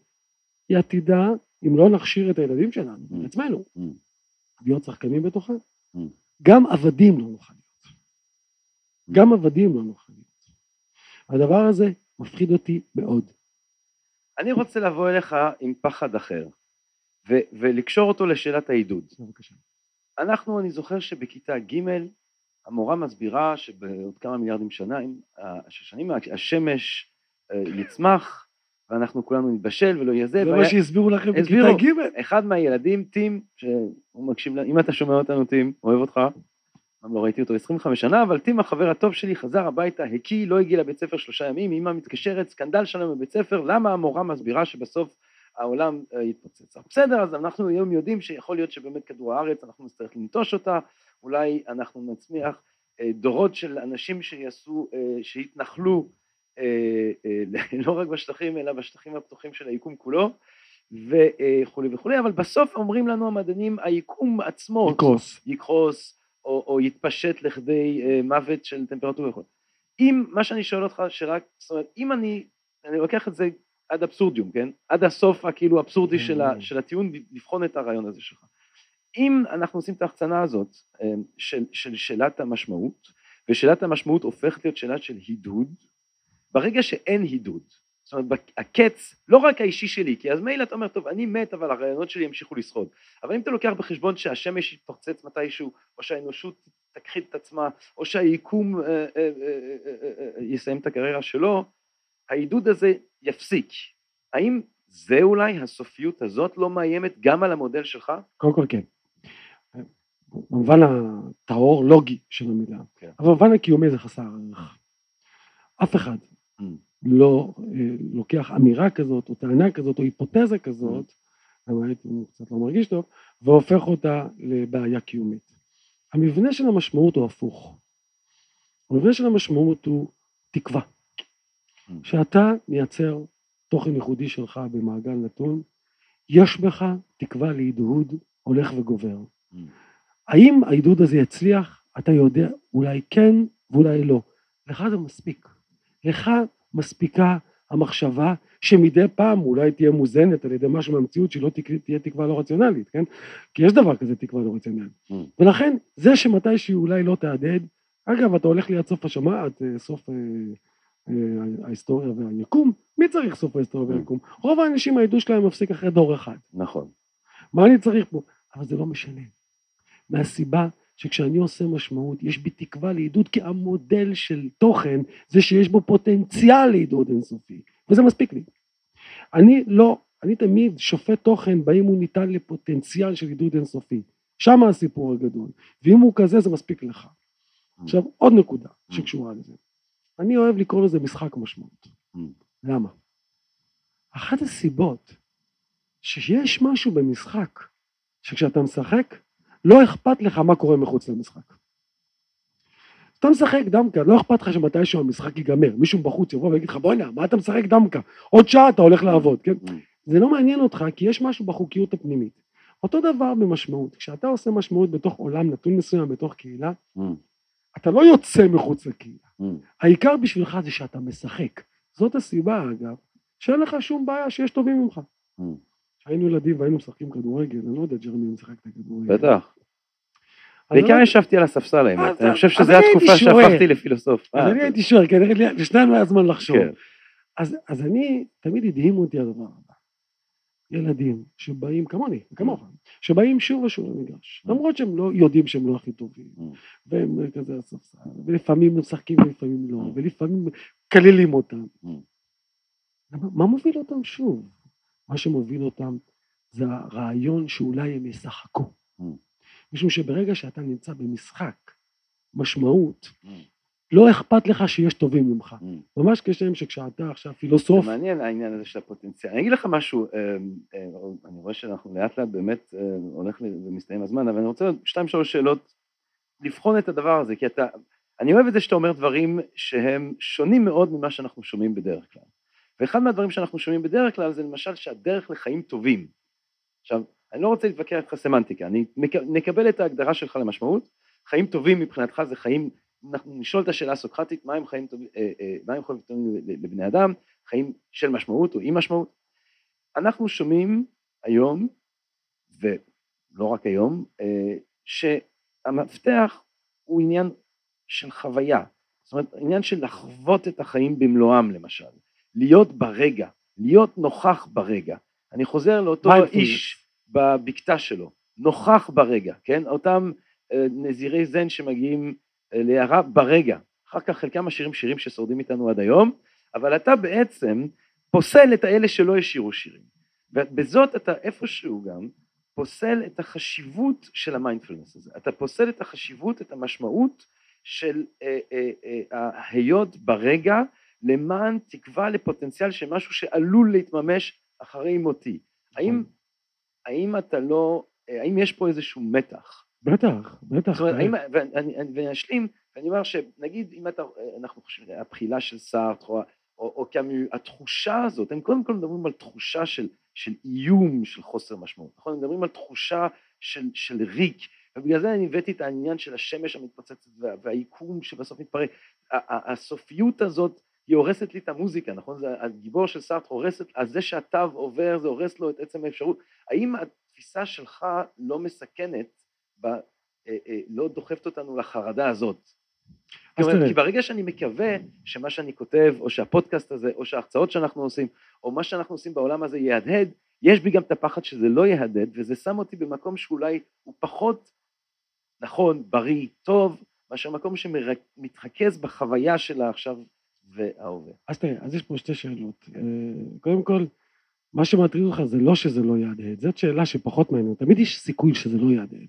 [SPEAKER 2] היא עתידה, אם לא נכשיר את הילדים שלנו,
[SPEAKER 1] Mm.
[SPEAKER 2] את עצמנו,
[SPEAKER 1] Mm.
[SPEAKER 2] להיות שחקנים בתוכה.
[SPEAKER 1] Mm.
[SPEAKER 2] גם עבדים לא נוכל להיות. גם עבדים לא נוכל להיות. הדבר הזה מפחיד אותי מאוד.
[SPEAKER 1] אני רוצה לבוא אליך עם פחד אחר, ו- ולקשור אותו לשאלת העידוד.
[SPEAKER 2] בבקשה.
[SPEAKER 1] אנחנו, אני זוכר שבכיתה ג' המורה מסבירה שבעוד כמה מיליארדים שנה, שנים השמש אה, יצמח ואנחנו כולנו נתבשל ולא יהיה זה.
[SPEAKER 2] זה מה שהסבירו לכם בכיתה. ג'.
[SPEAKER 1] אחד מהילדים, טים, שהוא מקשיב, אם אתה שומע אותנו טים, אוהב אותך, גם לא ראיתי אותו 25 שנה, אבל טים החבר הטוב שלי חזר הביתה, הקיא, לא הגיע לבית ספר שלושה ימים, אמא מתקשרת, סקנדל שלנו בבית ספר, למה המורה מסבירה שבסוף העולם אה, יתפוצץ. בסדר, אז אנחנו היום יודעים שיכול להיות שבאמת כדור הארץ, אנחנו נצטרך לנטוש אותה, אולי אנחנו נצמיח אה, דורות של אנשים שיעשו, אה, שיתנחלו לא רק בשטחים, אלא בשטחים הפתוחים של היקום כולו, וכולי וכולי, אבל בסוף אומרים לנו המדענים, היקום עצמו
[SPEAKER 2] יקרוס.
[SPEAKER 1] יקרוס או, או יתפשט לכדי מוות של טמפרטורה וכו'. אם, מה שאני שואל אותך, שרק, זאת אומרת, אם אני, אני לוקח את זה עד אבסורדיום, כן? עד הסוף הכאילו אבסורדי של, ה, של הטיעון, לבחון את הרעיון הזה שלך. אם אנחנו עושים את ההחצנה הזאת אה, של, של שאלת המשמעות, ושאלת המשמעות הופכת להיות שאלה של הידוד, ברגע שאין הידוד, זאת אומרת, הקץ, לא רק האישי שלי, כי אז מילא אתה אומר, טוב, אני מת, אבל הרעיונות שלי ימשיכו לשרוד. אבל אם אתה לוקח בחשבון שהשמש יתפוצץ מתישהו, או שהאנושות תכחיד את עצמה, או שהיקום אה, אה, אה, אה, אה, יסיים את הקריירה שלו, העידוד הזה יפסיק. האם זה אולי, הסופיות הזאת לא מאיימת גם על המודל שלך?
[SPEAKER 2] קודם כל כן. במובן הטהור לוגי של המילה.
[SPEAKER 1] כן.
[SPEAKER 2] אבל במובן הקיומי זה חסר ערך. אף אחד
[SPEAKER 1] Mm.
[SPEAKER 2] לא אה, לוקח אמירה כזאת, או טענה כזאת, או היפותזה כזאת, למעט אם הוא קצת לא מרגיש טוב, והופך אותה לבעיה קיומית. המבנה של המשמעות הוא הפוך. המבנה של המשמעות הוא תקווה. שאתה מייצר תוכן ייחודי שלך במעגל נתון, יש בך תקווה להדהוד הולך וגובר. האם ההדהוד הזה יצליח? אתה יודע, אולי כן ואולי לא. לך זה מספיק. לך מספיקה המחשבה שמדי פעם אולי תהיה מוזנת על ידי משהו מהמציאות שלא תהיה תקווה לא רציונלית, כן? כי יש דבר כזה תקווה לא רציונלית. ולכן זה שמתי שהיא אולי לא תהדהד, אגב אתה הולך ליד סוף השמעת, אה, סוף אה, אה, ההיסטוריה והיקום, מי צריך סוף ההיסטוריה
[SPEAKER 1] Mm.
[SPEAKER 2] והיקום? רוב האנשים העדות שלהם מפסיק אחרי דור אחד.
[SPEAKER 1] נכון.
[SPEAKER 2] מה אני צריך פה? אבל זה לא משנה. מהסיבה שכשאני עושה משמעות, יש בי תקווה לעידוד, כי המודל של תוכן זה שיש בו פוטנציאל לעידוד אינסופי, וזה מספיק לי. אני לא, אני תמיד שופט תוכן באם הוא ניתן לפוטנציאל של עידוד אינסופי. שם הסיפור הגדול. ואם הוא כזה, זה מספיק לך. עכשיו, עוד נקודה שקשורה לזה. אני אוהב לקרוא לזה משחק משמעות.
[SPEAKER 1] Mm.
[SPEAKER 2] למה? אחת הסיבות שיש משהו במשחק שכשאתה משחק לא אכפת לך מה קורה מחוץ למשחק. אתה משחק דמקה, לא אכפת לך שמתישהו המשחק ייגמר, מישהו בחוץ יבוא ויגיד לך בוא'נה, מה אתה משחק דמקה? עוד שעה אתה הולך לעבוד, כן?
[SPEAKER 1] Mm.
[SPEAKER 2] זה לא מעניין אותך כי יש משהו בחוקיות הפנימית. אותו דבר במשמעות, כשאתה עושה משמעות בתוך עולם נתון מסוים, בתוך קהילה,
[SPEAKER 1] Mm.
[SPEAKER 2] אתה לא יוצא מחוץ לקהילה.
[SPEAKER 1] Mm.
[SPEAKER 2] העיקר בשבילך זה שאתה משחק. זאת הסיבה אגב, שאין לך שום בעיה שיש טובים ממך.
[SPEAKER 1] Mm.
[SPEAKER 2] כשהיינו ילדים והיינו משחקים כדורגל, אני לא יודע ג'רמי אם שיחקת כדורגל.
[SPEAKER 1] בטח. בעיקר
[SPEAKER 2] לא-
[SPEAKER 1] ישבתי על הספסל האמת. אני חושב שזו התקופה. שהפכתי לפילוסוף.
[SPEAKER 2] אז
[SPEAKER 1] אה,
[SPEAKER 2] אני הייתי שואל, כי לשנינו היה זמן לחשוב.
[SPEAKER 1] כן.
[SPEAKER 2] אז, אז אני, תמיד הדהים אותי הדבר הבא. ילדים שבאים, כמוני, כמוך, שבאים שוב ושוב למגרש,
[SPEAKER 1] Mm.
[SPEAKER 2] למרות שהם לא יודעים שהם לא הכי טובים,
[SPEAKER 1] Mm.
[SPEAKER 2] והם כזה הספסל, ולפעמים משחקים ולפעמים לא,
[SPEAKER 1] Mm.
[SPEAKER 2] ולפעמים מקללים אותם.
[SPEAKER 1] Mm.
[SPEAKER 2] מה מוביל אותם שוב? מה שמוביל אותם זה הרעיון שאולי הם ישחקו.
[SPEAKER 1] Mm.
[SPEAKER 2] משום שברגע שאתה נמצא במשחק משמעות,
[SPEAKER 1] Mm.
[SPEAKER 2] לא אכפת לך שיש טובים ממך.
[SPEAKER 1] Mm.
[SPEAKER 2] ממש כשם שכשאתה עכשיו פילוסוף,
[SPEAKER 1] זה מעניין העניין הזה של הפוטנציאל. אני אגיד לך משהו, אה, אה, אני רואה שאנחנו לאט לאט באמת אה, הולך ומסתיים הזמן, אבל אני רוצה שתיים שלוש שאלות, לבחון את הדבר הזה, כי אתה, אני אוהב את זה שאתה אומר דברים שהם שונים מאוד ממה שאנחנו שומעים בדרך כלל. ואחד מהדברים שאנחנו שומעים בדרך כלל זה למשל שהדרך לחיים טובים. עכשיו, אני לא רוצה להתווכח איתך סמנטיקה, אני נקבל את ההגדרה שלך למשמעות, חיים טובים מבחינתך זה חיים, אנחנו נשאול את השאלה הסוקרטית, מה הם חיים טובים, אה, אה, לבני אדם, חיים של משמעות או אי משמעות. אנחנו שומעים היום, ולא רק היום, אה, שהמפתח הוא עניין של חוויה, זאת אומרת עניין של לחוות את החיים במלואם למשל, להיות ברגע, להיות נוכח ברגע. אני חוזר לאותו. איש בבקתה שלו, נוכח ברגע, כן? אותם נזירי זן שמגיעים להערה ברגע, אחר כך חלקם משאירים שירים ששורדים איתנו עד היום, אבל אתה בעצם פוסל את האלה שלא השאירו שירים. ובזאת אתה איפשהו גם פוסל את החשיבות של המיינדפלנס הזה. אתה פוסל את החשיבות, את המשמעות של אה, אה, אה, ההיות ברגע למען תקווה לפוטנציאל של משהו שעלול להתממש אחרי מותי. האם, האם אתה לא, אה, האם יש פה איזשהו מתח?
[SPEAKER 2] בטח, בטח.
[SPEAKER 1] זאת אומרת, האם, ואני, אשלים, ואני אומר שנגיד אם אתה, אנחנו חושבים, הבחילה של סארט או, קאמיו, התחושה הזאת, הם קודם כל מדברים על תחושה של, של איום, של חוסר משמעות, נכון? הם מדברים על תחושה של, של ריק, ובגלל זה אני הבאתי את העניין של השמש המתפוצצת וה, והיקום שבסוף מתפרק. הסופיות הזאת היא הורסת לי את המוזיקה, נכון? זה הגיבור של סארט הורסת, אז זה שהתו עובר זה הורס לו את עצם האפשרות. האם התפיסה שלך לא מסכנת, ב, אה, אה, לא דוחפת אותנו לחרדה הזאת? אומרת. כי ברגע שאני מקווה שמה שאני כותב, או שהפודקאסט הזה, או שההרצאות שאנחנו עושים, או מה שאנחנו עושים בעולם הזה יהדהד, יש בי גם את הפחד שזה לא יהדהד, וזה שם אותי במקום שאולי הוא פחות נכון, בריא, טוב, מאשר מקום שמתרכז בחוויה של העכשיו וההווה.
[SPEAKER 2] אז תראה, אז יש פה שתי שאלות. אה, קודם כל, מה שמטריד אותך זה לא שזה לא יהדהד, זאת שאלה שפחות מעניינת. תמיד יש סיכוי שזה לא יהדהד.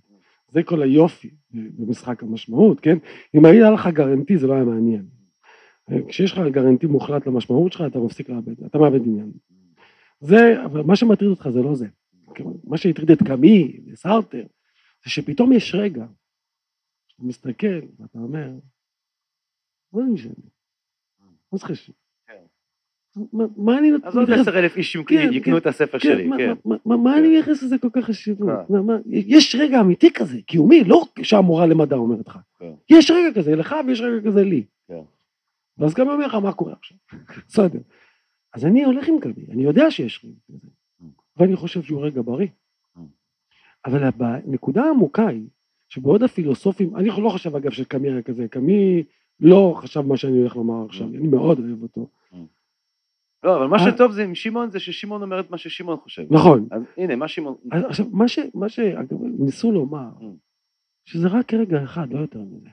[SPEAKER 2] זה כל היופי במשחק המשמעות, כן? אם היה לך גרנטי זה לא היה מעניין. כשיש לך גרנטי מוחלט למשמעות שלך, אתה מפסיק לאבד, אתה מאבד עניין. זה, אבל מה שמטריד אותך זה לא זה. מה שהטריד את קאמי וסארטר, זה שפתאום יש רגע, אתה מסתכל ואתה אומר, מה זה משנה? מה זה חשוב?
[SPEAKER 1] כן.
[SPEAKER 2] מה- אני...
[SPEAKER 1] אז עוד עשר אלף איש יקנו-
[SPEAKER 2] כן,
[SPEAKER 1] יקנו את הספר שלי,
[SPEAKER 2] מה-
[SPEAKER 1] כן.
[SPEAKER 2] מה-
[SPEAKER 1] כן.
[SPEAKER 2] אני מייחס לזה כל כך חשיבות?
[SPEAKER 1] כן.
[SPEAKER 2] יש רגע אמיתי כזה, קיומי, לא שהמורה למדע אומרת לך.
[SPEAKER 1] כן.
[SPEAKER 2] יש רגע כזה לך ויש רגע כזה לי.
[SPEAKER 1] כן.
[SPEAKER 2] ואז גם אומר לך מה קורה עכשיו. בסדר. אז אני הולך עם כלבי, אני יודע שיש רגע כזה,
[SPEAKER 1] Mm.
[SPEAKER 2] ואני חושב שהוא רגע בריא.
[SPEAKER 1] Mm.
[SPEAKER 2] אבל הנקודה העמוקה היא, שבעוד הפילוסופים, אני לא חושב אגב שקמי היה כזה, קמי לא חשב מה שאני הולך לומר עכשיו,
[SPEAKER 1] Mm.
[SPEAKER 2] אני מאוד אוהב אותו.
[SPEAKER 1] לא, אבל מה
[SPEAKER 2] אה.
[SPEAKER 1] שטוב זה עם שמעון, זה ששמעון אומר את מה ששמעון חושב.
[SPEAKER 2] נכון.
[SPEAKER 1] אז הנה, מה שמעון...
[SPEAKER 2] עכשיו, מה ש... מה ש... אגב, ניסו לומר,
[SPEAKER 1] Mm.
[SPEAKER 2] שזה רק רגע אחד, לא יותר מזה.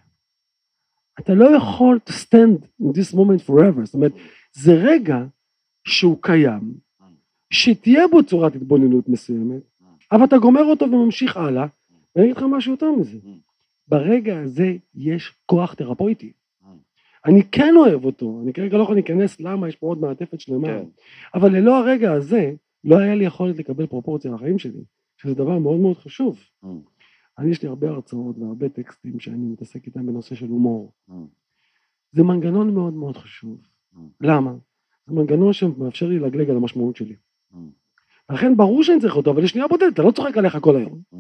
[SPEAKER 2] אתה לא יכול to stand in this moment forever, זאת אומרת, זה רגע שהוא קיים, שתהיה בו צורת התבוננות מסוימת, אבל אתה גומר אותו וממשיך הלאה, ואני אגיד לך משהו יותר מזה. ברגע הזה יש כוח תרפויטי. אני כן אוהב אותו, אני כרגע לא יכול להיכנס למה, יש פה עוד מעטפת שלמה,
[SPEAKER 1] כן.
[SPEAKER 2] אבל ללא הרגע הזה, לא היה לי יכולת לקבל פרופורציה לחיים שלי, שזה דבר מאוד מאוד חשוב.
[SPEAKER 1] Mm.
[SPEAKER 2] אני יש לי הרבה הרצאות והרבה טקסטים שאני מתעסק איתם בנושא של הומור.
[SPEAKER 1] Mm.
[SPEAKER 2] זה מנגנון מאוד מאוד חשוב.
[SPEAKER 1] Mm.
[SPEAKER 2] למה? זה מנגנון שמאפשר לי לגלג על המשמעות שלי.
[SPEAKER 1] Mm.
[SPEAKER 2] לכן ברור שאני צריך אותו, אבל לשנייה בודדת, אתה לא צוחק עליך כל היום.
[SPEAKER 1] Mm.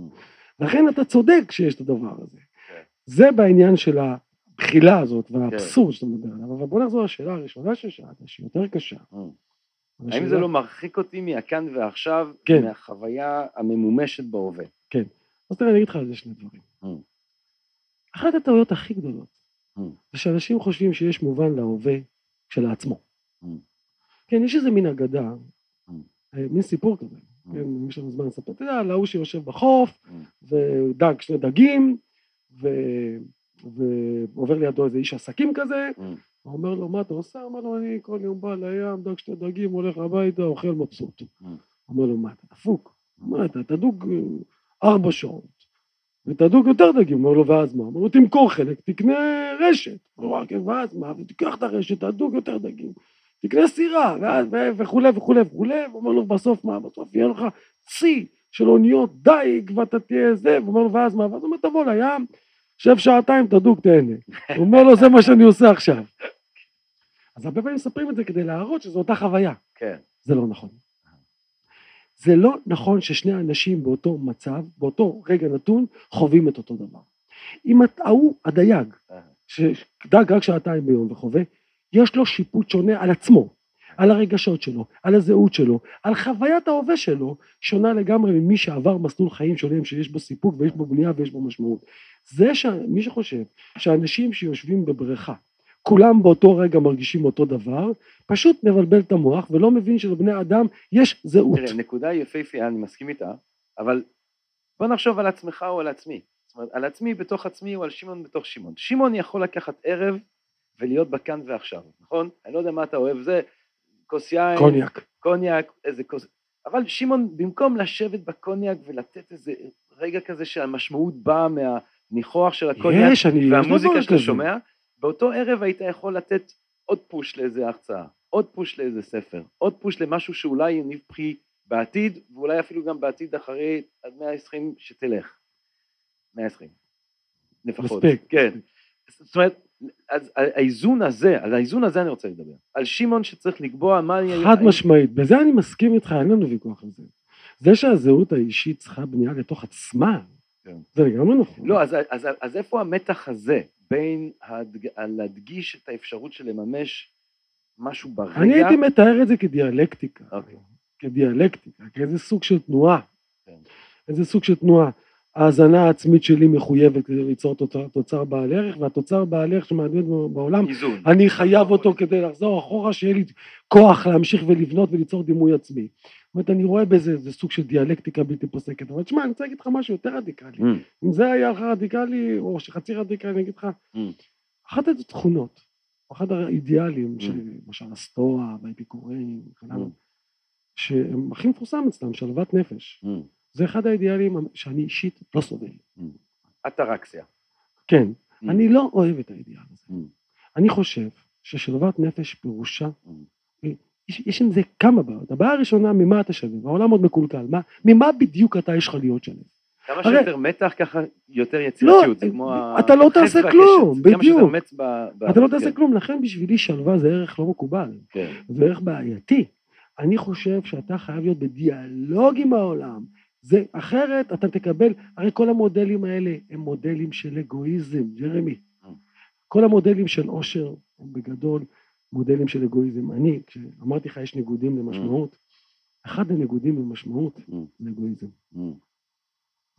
[SPEAKER 2] לכן אתה צודק שיש את הדבר הזה.
[SPEAKER 1] כן.
[SPEAKER 2] זה בעניין של הבחילה הזאת והאבסורד שאתה מדבר עליו, אבל בוא נחזור לשאלה הראשונה ששאלת, שהיא יותר קשה.
[SPEAKER 1] Mm. האם זה לא מרחיק אותי מהכאן ועכשיו,
[SPEAKER 2] כן.
[SPEAKER 1] מהחוויה הממומשת בהווה?
[SPEAKER 2] אז תראה, אני אגיד לך על זה שני דברים.
[SPEAKER 1] Mm.
[SPEAKER 2] אחת הטעויות הכי גדולות,
[SPEAKER 1] Mm.
[SPEAKER 2] זה שאנשים חושבים שיש מובן להווה כשלעצמו. כן, יש איזה מין אגדה. אה, מין סיפור כזה. כן, אם יש לנו זמן לספר, אתה יודע, על ההוא שיושב בחוף. ודג שני דגים, ו- ועובר לידו איזה איש עסקים כזה,
[SPEAKER 1] Mm.
[SPEAKER 2] הוא אומר לו, מה אתה עושה? אמר לו, אני כל יום בא לים, דג שני דגים, הולך הביתה, אוכל מבסוט.
[SPEAKER 1] Mm.
[SPEAKER 2] אומר לו, מה, אתה דפוק? מה, אתה תדוג אה, ארבע שעות, ותדוג יותר דגים. אומר לו, ואז מה? אומר לו, תמכור חלק, תקנה רשת. אמר, כן, ואז מה? ותיקח את הרשת, תדוג יותר דגים. תקנה סירה, וכולי וכולי וכולי. הוא אומר לו, בסוף מה? בסוף יהיה לך צי של אוניות דייג, ואתה תהיה זה. הוא אומר לו, ואז מה? ואז הוא אומר, תבוא לים, שב שעתיים, תדוג, תהנה. הוא אומר לו, זה מה שאני עושה עכשיו. אז הרבה פעמים מספרים את זה כדי להראות שזו אותה חוויה.
[SPEAKER 1] כן.
[SPEAKER 2] זה לא נכון. זה לא נכון ששני אנשים באותו מצב, באותו רגע נתון, חווים את אותו דבר. אם ההוא, הדייג. שדג רק שעתיים ביום וחווה, יש לו שיפוט שונה על עצמו, על הרגשות שלו, על הזהות שלו, על חוויית ההווה שלו, שונה לגמרי ממי שעבר מסלול חיים שלם שיש בו סיפוק ויש בו בנייה ויש בו משמעות. זה שמי שחושב שאנשים שיושבים בבריכה, כולם באותו רגע מרגישים אותו דבר, פשוט מבלבל את המוח ולא מבין שלבני אדם יש זהות.
[SPEAKER 1] תראה, נקודה יפהפייה, אני מסכים איתה, אבל בוא נחשוב על עצמך או על עצמי. זאת אומרת, על עצמי בתוך עצמי או על שמעון בתוך שמעון. שמעון יכול לקחת ערב ולהיות בכאן ועכשיו, נכון? אני לא יודע מה אתה אוהב, זה כוס יין,
[SPEAKER 2] קוניאק.
[SPEAKER 1] קוניאק, איזה כוס... אבל שמעון, במקום לשבת בקוניאק ולתת איזה רגע כזה שהמשמעות באה מהניחוח של הקוניאק
[SPEAKER 2] יש, אני...
[SPEAKER 1] והמוזיקה שאתה. שומע, באותו ערב היית יכול לתת עוד פוש לאיזה הרצאה, עוד פוש לאיזה ספר, עוד פוש למשהו שאולי יניב פרי בעתיד, ואולי אפילו גם בעתיד אחרי עד 120 שתלך. 120. לפחות.
[SPEAKER 2] מספיק.
[SPEAKER 1] כן. זאת אומרת, אז האיזון הזה, על האיזון הזה אני רוצה לדבר. על שמעון שצריך לקבוע מה... יהיה-
[SPEAKER 2] חד משמעית, בזה אני מסכים איתך, אין לנו ויכוח על זה. זה שהזהות האישית צריכה בנייה לתוך עצמה,
[SPEAKER 1] כן.
[SPEAKER 2] זה לגמרי נכון.
[SPEAKER 1] לא, אז, אז, אז איפה המתח הזה בין הדג... להדגיש את האפשרות של לממש משהו ברגע?
[SPEAKER 2] אני הייתי מתאר את זה כדיאלקטיקה.
[SPEAKER 1] אוקיי.
[SPEAKER 2] כדיאלקטיקה, כאיזה סוג של תנועה.
[SPEAKER 1] כן.
[SPEAKER 2] איזה סוג של תנועה. ההאזנה העצמית שלי מחויבת כדי ליצור תוצר, תוצר בעל ערך, והתוצר בעל ערך שמעניין בעולם,
[SPEAKER 1] איזון.
[SPEAKER 2] אני חייב אותו כדי לחזור אחורה, שיהיה לי כוח להמשיך ולבנות וליצור דימוי עצמי. זאת אומרת, אני רואה בזה איזה סוג של דיאלקטיקה בלתי פוסקת. אבל תשמע, אני רוצה להגיד לך משהו יותר רדיקלי.
[SPEAKER 1] Mm,
[SPEAKER 2] אם זה היה לך רדיקלי, או שחצי רדיקלי, אני אגיד לך,
[SPEAKER 1] Mm.
[SPEAKER 2] אחת התכונות, אחד האידיאלים,
[SPEAKER 1] Mm.
[SPEAKER 2] למשל הסטואה הלאה,
[SPEAKER 1] Mm.
[SPEAKER 2] שהם הכי מפורסם אצלם, שלוות נפש.
[SPEAKER 1] mm,
[SPEAKER 2] זה אחד האידיאלים שאני אישית לא סובל.
[SPEAKER 1] אטרקסיה.
[SPEAKER 2] כן,
[SPEAKER 1] Mm.
[SPEAKER 2] אני לא אוהב את האידיאל הזה.
[SPEAKER 1] Mm.
[SPEAKER 2] אני חושב ששלוות נפש פירושה,
[SPEAKER 1] Mm.
[SPEAKER 2] יש, יש עם זה כמה בעיות. הבעיה הראשונה, ממה אתה שלם? העולם עוד מקולקל. מה, ממה בדיוק אתה יש לך להיות שלם?
[SPEAKER 1] כמה
[SPEAKER 2] הרי-
[SPEAKER 1] שיותר מתח, ככה יותר יצירתיות. זה כמו ה-
[SPEAKER 2] אתה לא תעשה. כלום,
[SPEAKER 1] כמה שיותר
[SPEAKER 2] בדיוק.
[SPEAKER 1] מת ב... ב-
[SPEAKER 2] אתה לא תעשה
[SPEAKER 1] כן,
[SPEAKER 2] כלום, לכן בשבילי שלווה זה ערך לא מקובל,
[SPEAKER 1] כן.
[SPEAKER 2] זה ערך בעייתי. אני חושב שאתה חייב להיות בדיאלוג עם העולם. זה אחרת אתה תקבל, הרי כל המודלים האלה הם מודלים של אגואיזם, ג'רמי. כל המודלים של עושר הם בגדול מודלים של אגואיזם. אני, כשאמרתי לך יש ניגודים למשמעות, אחד הניגודים למשמעות
[SPEAKER 1] Mm.
[SPEAKER 2] זה אגואיזם.
[SPEAKER 1] Mm.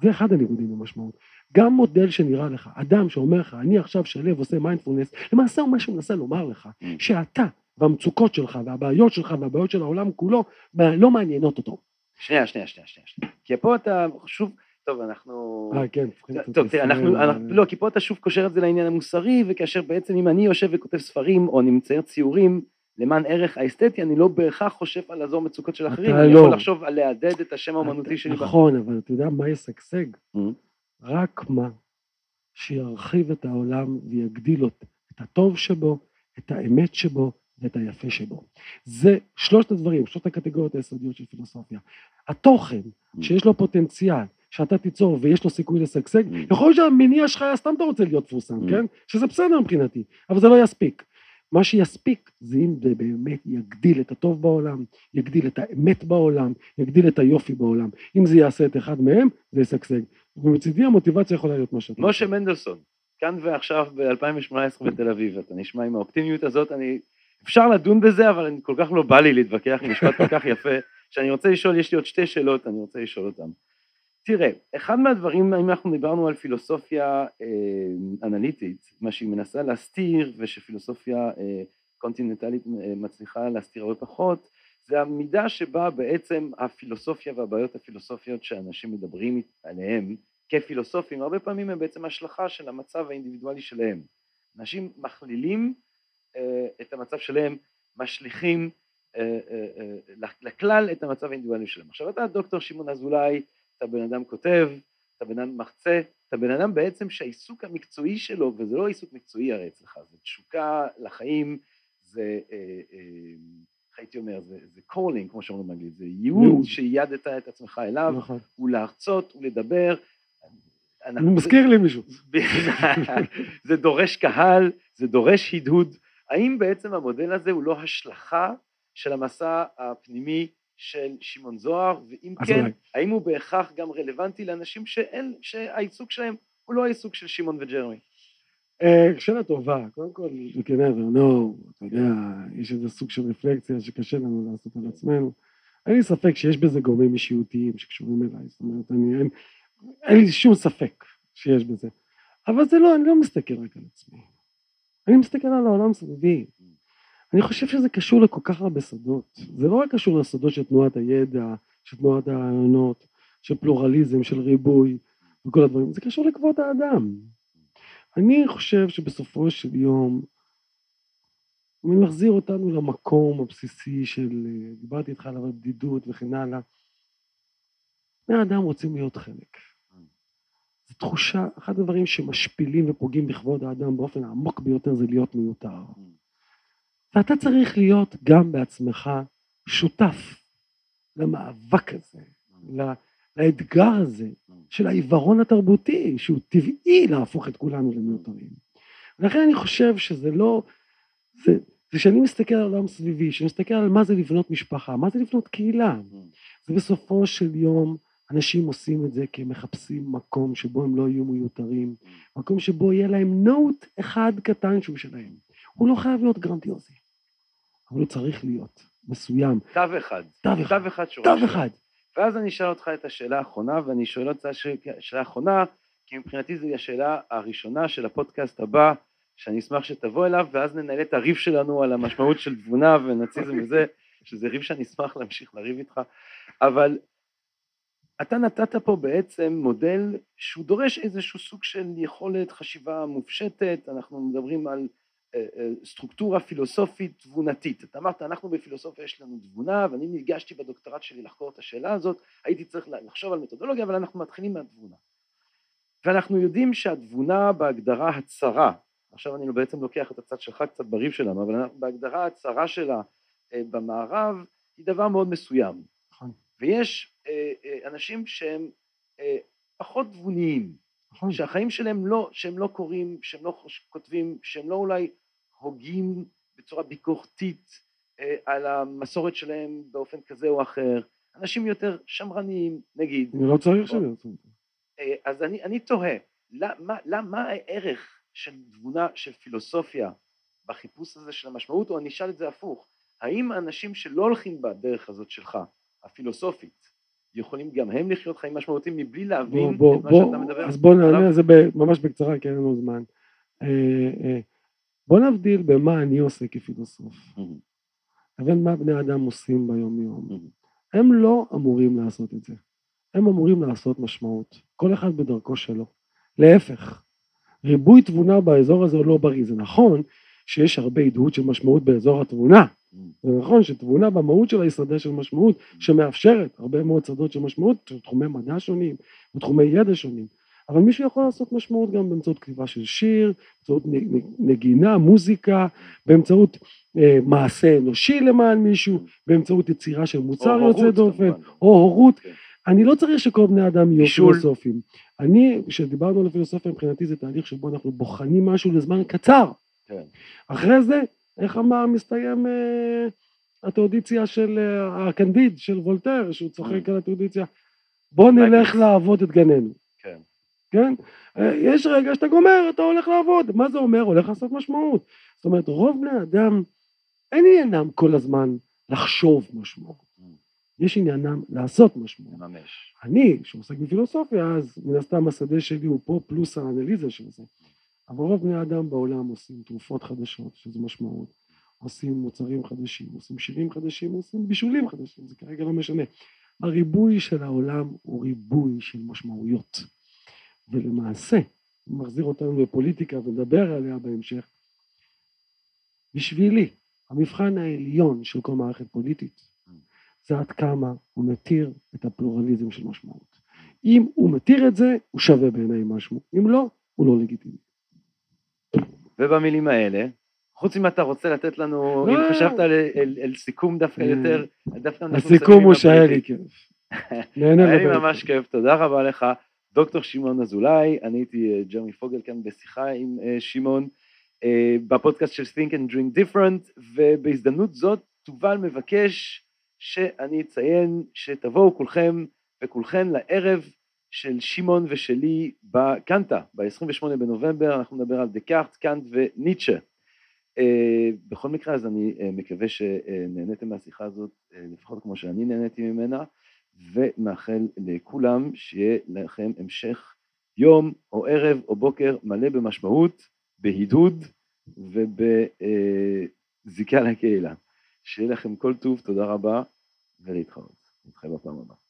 [SPEAKER 2] זה אחד הניגודים למשמעות. גם מודל שנראה לך, אדם שאומר לך, אני עכשיו שלב עושה מיינדפולנס, למעשה הוא מה שהוא מנסה לומר לך. שאתה והמצוקות שלך והבעיות שלך והבעיות של העולם כולו לא מעניינות אותו.
[SPEAKER 1] שנייה, שנייה, שנייה, שנייה. כי פה אתה שוב, טוב, אנחנו...
[SPEAKER 2] אה, כן. צריכים
[SPEAKER 1] טוב, תראה, אנחנו, אנחנו, לא, כי פה אתה שוב קושר את זה לעניין המוסרי, וכאשר בעצם אם אני יושב וכותב ספרים, או אני מצייר ציורים למען ערך האסתטי, אני לא בהכרח חושב על לעזור מצוקות של אחרים,
[SPEAKER 2] אתה
[SPEAKER 1] אני
[SPEAKER 2] לא.
[SPEAKER 1] יכול לחשוב על לעדד את השם האומנותי שלי.
[SPEAKER 2] נכון, אבל אתה יודע מה ישגשג?
[SPEAKER 1] Mm.
[SPEAKER 2] רק מה שירחיב את העולם ויגדיל את הטוב שבו, את האמת שבו ואת היפה שבו. זה שלושת הדברים, שלושת הקטגוריות היסודיות של פילוסופיה. התוכן שיש לו פוטנציאל, שאתה תיצור ויש לו סיכוי לשגשג,
[SPEAKER 1] Mm.
[SPEAKER 2] יכול להיות שהמניע שלך היה סתם אתה רוצה להיות מפורסם,
[SPEAKER 1] Mm.
[SPEAKER 2] כן? שזה בסדר מבחינתי, אבל זה לא יספיק. מה שיספיק זה אם זה באמת יגדיל את הטוב בעולם, יגדיל את האמת בעולם, יגדיל את היופי בעולם. אם זה יעשה את אחד מהם, זה ישגשג. ומצידי המוטיבציה יכולה להיות מה שאתה
[SPEAKER 1] משה מנדלסון, כאן ועכשיו ב-2018 בתל אביב, אתה נשמע עם האופטימיות הזאת, אני... אפשר לדון בזה, אבל אני כל כך לא בא לי להתווכח עם משפט כל כך יפה, שאני רוצה לשאול, יש לי עוד שתי שאלות, אני רוצה לשאול אותן. תראה, אחד מהדברים, אם אנחנו דיברנו על פילוסופיה אה, אנליטית, מה שהיא מנסה להסתיר, ושפילוסופיה אה, קונטיננטלית אה, מצליחה להסתיר הרבה פחות, זה המידה שבה בעצם הפילוסופיה והבעיות הפילוסופיות שאנשים מדברים עליהם כפילוסופים, הרבה פעמים הם בעצם השלכה של המצב האינדיבידואלי שלהם. אנשים מכלילים את המצב שלהם, משליכים אה, אה, אה, לכלל את המצב האינדיבידואלי שלהם. עכשיו אתה דוקטור שמעון אזולאי, אתה בן אדם כותב, אתה בן אדם מרצה, אתה בן אדם בעצם שהעיסוק המקצועי שלו, וזה לא עיסוק מקצועי הרי אצלך, זה תשוקה לחיים, זה, אה, אה, איך הייתי אומר, זה, זה calling, כמו שאומרים באנגלית, זה ייעוד. שייעדת את עצמך אליו,
[SPEAKER 2] נכון.
[SPEAKER 1] הוא להרצות, הוא לדבר.
[SPEAKER 2] הוא מזכיר לי מישהו.
[SPEAKER 1] זה דורש קהל, זה דורש הדהוד. האם בעצם המודל הזה הוא לא השלכה של המסע הפנימי של שמעון זוהר, ואם כן,
[SPEAKER 2] אולי.
[SPEAKER 1] האם הוא בהכרח גם רלוונטי לאנשים שאין, שהעיסוק שלהם הוא לא העיסוק של שמעון וג'רמי?
[SPEAKER 2] אה, שאלה טובה, קודם כל, you can never know, אתה יודע, יש איזה סוג של רפלקציה שקשה לנו לעשות על עצמנו. אין לי ספק שיש בזה גורמים אישיותיים שקשורים אליי, זאת אומרת, אני, אין, אין לי שום ספק שיש בזה. אבל זה לא, אני לא מסתכל רק על עצמי. אני מסתכל על העולם סביבי. אני חושב שזה קשור לכל כך הרבה שדות. זה לא רק קשור לשדות של תנועת הידע, של תנועת הרעיונות, של פלורליזם, של ריבוי וכל הדברים, זה קשור לכבוד האדם. אני חושב שבסופו של יום, אני מחזיר אותנו למקום הבסיסי של, דיברתי איתך על בדידות וכן הלאה, בני האדם רוצים להיות חלק. זו תחושה, אחד הדברים שמשפילים ופוגעים בכבוד האדם באופן העמוק ביותר זה להיות מיותר. ואתה צריך להיות גם בעצמך שותף למאבק הזה, לאתגר הזה של העיוורון התרבותי, שהוא טבעי להפוך את כולנו למיותרים. ולכן אני חושב שזה לא, זה, זה שאני מסתכל על העולם סביבי, שאני מסתכל על מה זה לבנות משפחה, מה זה לבנות קהילה, זה בסופו של יום אנשים עושים את זה כי הם מחפשים מקום שבו הם לא יהיו מיותרים, מקום שבו יהיה להם נוט אחד קטן שהוא שלהם. הוא לא חייב להיות גרנדיוזי, אבל הוא צריך להיות מסוים,
[SPEAKER 1] תו אחד.
[SPEAKER 2] תו אחד,
[SPEAKER 1] תו אחד שורה
[SPEAKER 2] תו. אחד.
[SPEAKER 1] ואז אני אשאל אותך את השאלה האחרונה, ואני שואל אותה ש- שאלה אחרונה, כי מבחינתי זו השאלה הראשונה של הפודקאסט הבא, שאני אשמח שתבוא אליו, ואז ננהל את הריב שלנו על המשמעות של תבונה ונאציזם וזה, שזה ריב שאני אשמח להמשיך לריב איתך, אבל אתה נתת פה בעצם מודל שהוא דורש איזשהו סוג של יכולת חשיבה מופשטת, אנחנו מדברים על אה, אה, סטרוקטורה פילוסופית תבונתית. אתה אמרת, אנחנו בפילוסופיה יש לנו תבונה, ואני ניגשתי בדוקטורט שלי לחקור את השאלה הזאת, הייתי צריך לחשוב על מתודולוגיה, אבל אנחנו מתחילים מהתבונה. ואנחנו יודעים שהתבונה בהגדרה הצרה, עכשיו אני בעצם לוקח את הצד שלך קצת בריב שלנו, אבל בהגדרה הצרה שלה אה, במערב, היא דבר מאוד מסוים.
[SPEAKER 2] נכון.
[SPEAKER 1] ויש אה, אה, אנשים שהם אה, פחות תבוניים,
[SPEAKER 2] נכון.
[SPEAKER 1] שהחיים שלהם לא, שהם לא קוראים, שהם לא כותבים, שהם לא אולי הוגים בצורה ביקורתית על המסורת שלהם באופן כזה או אחר, אנשים יותר שמרניים נגיד,
[SPEAKER 2] אני לא צריך זה.
[SPEAKER 1] אה, אז אני, אני תוהה, למה, למה הערך של תבונה, של פילוסופיה בחיפוש הזה של המשמעות, או אני אשאל את זה הפוך, האם האנשים שלא הולכים בדרך הזאת שלך, הפילוסופית, יכולים גם הם לחיות חיים משמעותיים מבלי
[SPEAKER 2] בוא,
[SPEAKER 1] להבין
[SPEAKER 2] בוא,
[SPEAKER 1] את מה
[SPEAKER 2] בוא,
[SPEAKER 1] שאתה מדבר?
[SPEAKER 2] אז בוא? נענה על זה ב- ממש בקצרה כי אין לנו זמן. אה, אה, בוא נבדיל במה אני עושה כפילוסוף
[SPEAKER 1] מהמם,
[SPEAKER 2] לבין מה בני אדם עושים ביום יום.
[SPEAKER 1] מהמם,
[SPEAKER 2] הם לא אמורים לעשות את זה. הם אמורים לעשות משמעות. כל אחד בדרכו שלו. להפך, ריבוי תבונה באזור הזה הוא לא בריא. זה נכון שיש הרבה הדהוד של משמעות באזור התבונה. זה נכון שתבונה במהות שלה היא שדה של משמעות שמאפשרת הרבה מאוד שדות של משמעות של תחומי מדע שונים ותחומי ידע שונים. אבל מישהו יכול לעשות משמעות גם באמצעות כתיבה של שיר, באמצעות נגינה, מוזיקה, באמצעות אה, מעשה אנושי למען מישהו, באמצעות יצירה של מוצר יוצא דופן. או הורות.
[SPEAKER 1] כן.
[SPEAKER 2] אני לא צריך שכל בני אדם יהיו
[SPEAKER 1] בישול.
[SPEAKER 2] פילוסופים. אני, כשדיברנו על הפילוסופיה מבחינתי זה תהליך שבו אנחנו בוחנים משהו לזמן קצר.
[SPEAKER 1] כן.
[SPEAKER 2] אחרי זה, איך אמר, מסתיים אה, התאודיציה של אה, הקנדיד של וולטר, שהוא צוחק על התאודיציה, בוא נלך. לעבוד את גננו,
[SPEAKER 1] כן.
[SPEAKER 2] כן? אה, יש רגע שאתה גומר, אתה הולך לעבוד, מה זה אומר? הולך לעשות משמעות. זאת אומרת, רוב בני אדם, אין עניינם כל הזמן לחשוב משמעות. יש עניינם לעשות משמעות.
[SPEAKER 1] ממש.
[SPEAKER 2] אני, שעוסק בפילוסופיה, אז מן הסתם השדה שלי הוא פה פלוס האנליזה של זה. אבל רוב בני האדם בעולם עושים תרופות חדשות, שזה משמעות, עושים מוצרים חדשים, עושים שירים חדשים, עושים בישולים חדשים, זה כרגע לא משנה. הריבוי של העולם הוא ריבוי של משמעויות. ולמעשה, מחזיר אותנו לפוליטיקה ונדבר עליה בהמשך, בשבילי, המבחן העליון של כל מערכת פוליטית זה עד כמה הוא מתיר את הפלורליזם של משמעות. אם הוא מתיר את זה, הוא שווה בעיניי משהו, אם לא, הוא לא לגיטימי.
[SPEAKER 1] ובמילים האלה, חוץ אם אתה רוצה לתת לנו. אם חשבת על, על, על סיכום דווקא
[SPEAKER 2] אה,
[SPEAKER 1] יותר, דווקא אנחנו
[SPEAKER 2] הסיכום הוא שהיה לי. כיף.
[SPEAKER 1] היה לי ממש. כיף, תודה רבה לך. דוקטור שמעון אזולאי, אני הייתי אה, ג'רמי פוגל כאן בשיחה עם אה, שמעון אה, בפודקאסט של Think and Drink Different, ובהזדמנות זאת תובל מבקש שאני אציין שתבואו כולכם וכולכן לערב של שמעון ושלי בקנטה, ב-28 בנובמבר, אנחנו נדבר על דקארט, קאנט וניטשה. אה, בכל מקרה, אז אני אה, מקווה שנהניתם מהשיחה הזאת, אה, לפחות כמו שאני נהניתי ממנה, ומאחל לכולם שיהיה לכם המשך יום או ערב או בוקר מלא במשמעות, בהדהוד ובזיקה לקהילה. שיהיה לכם כל טוב, תודה רבה, ולהתחרות. נתראה בפעם הבאה.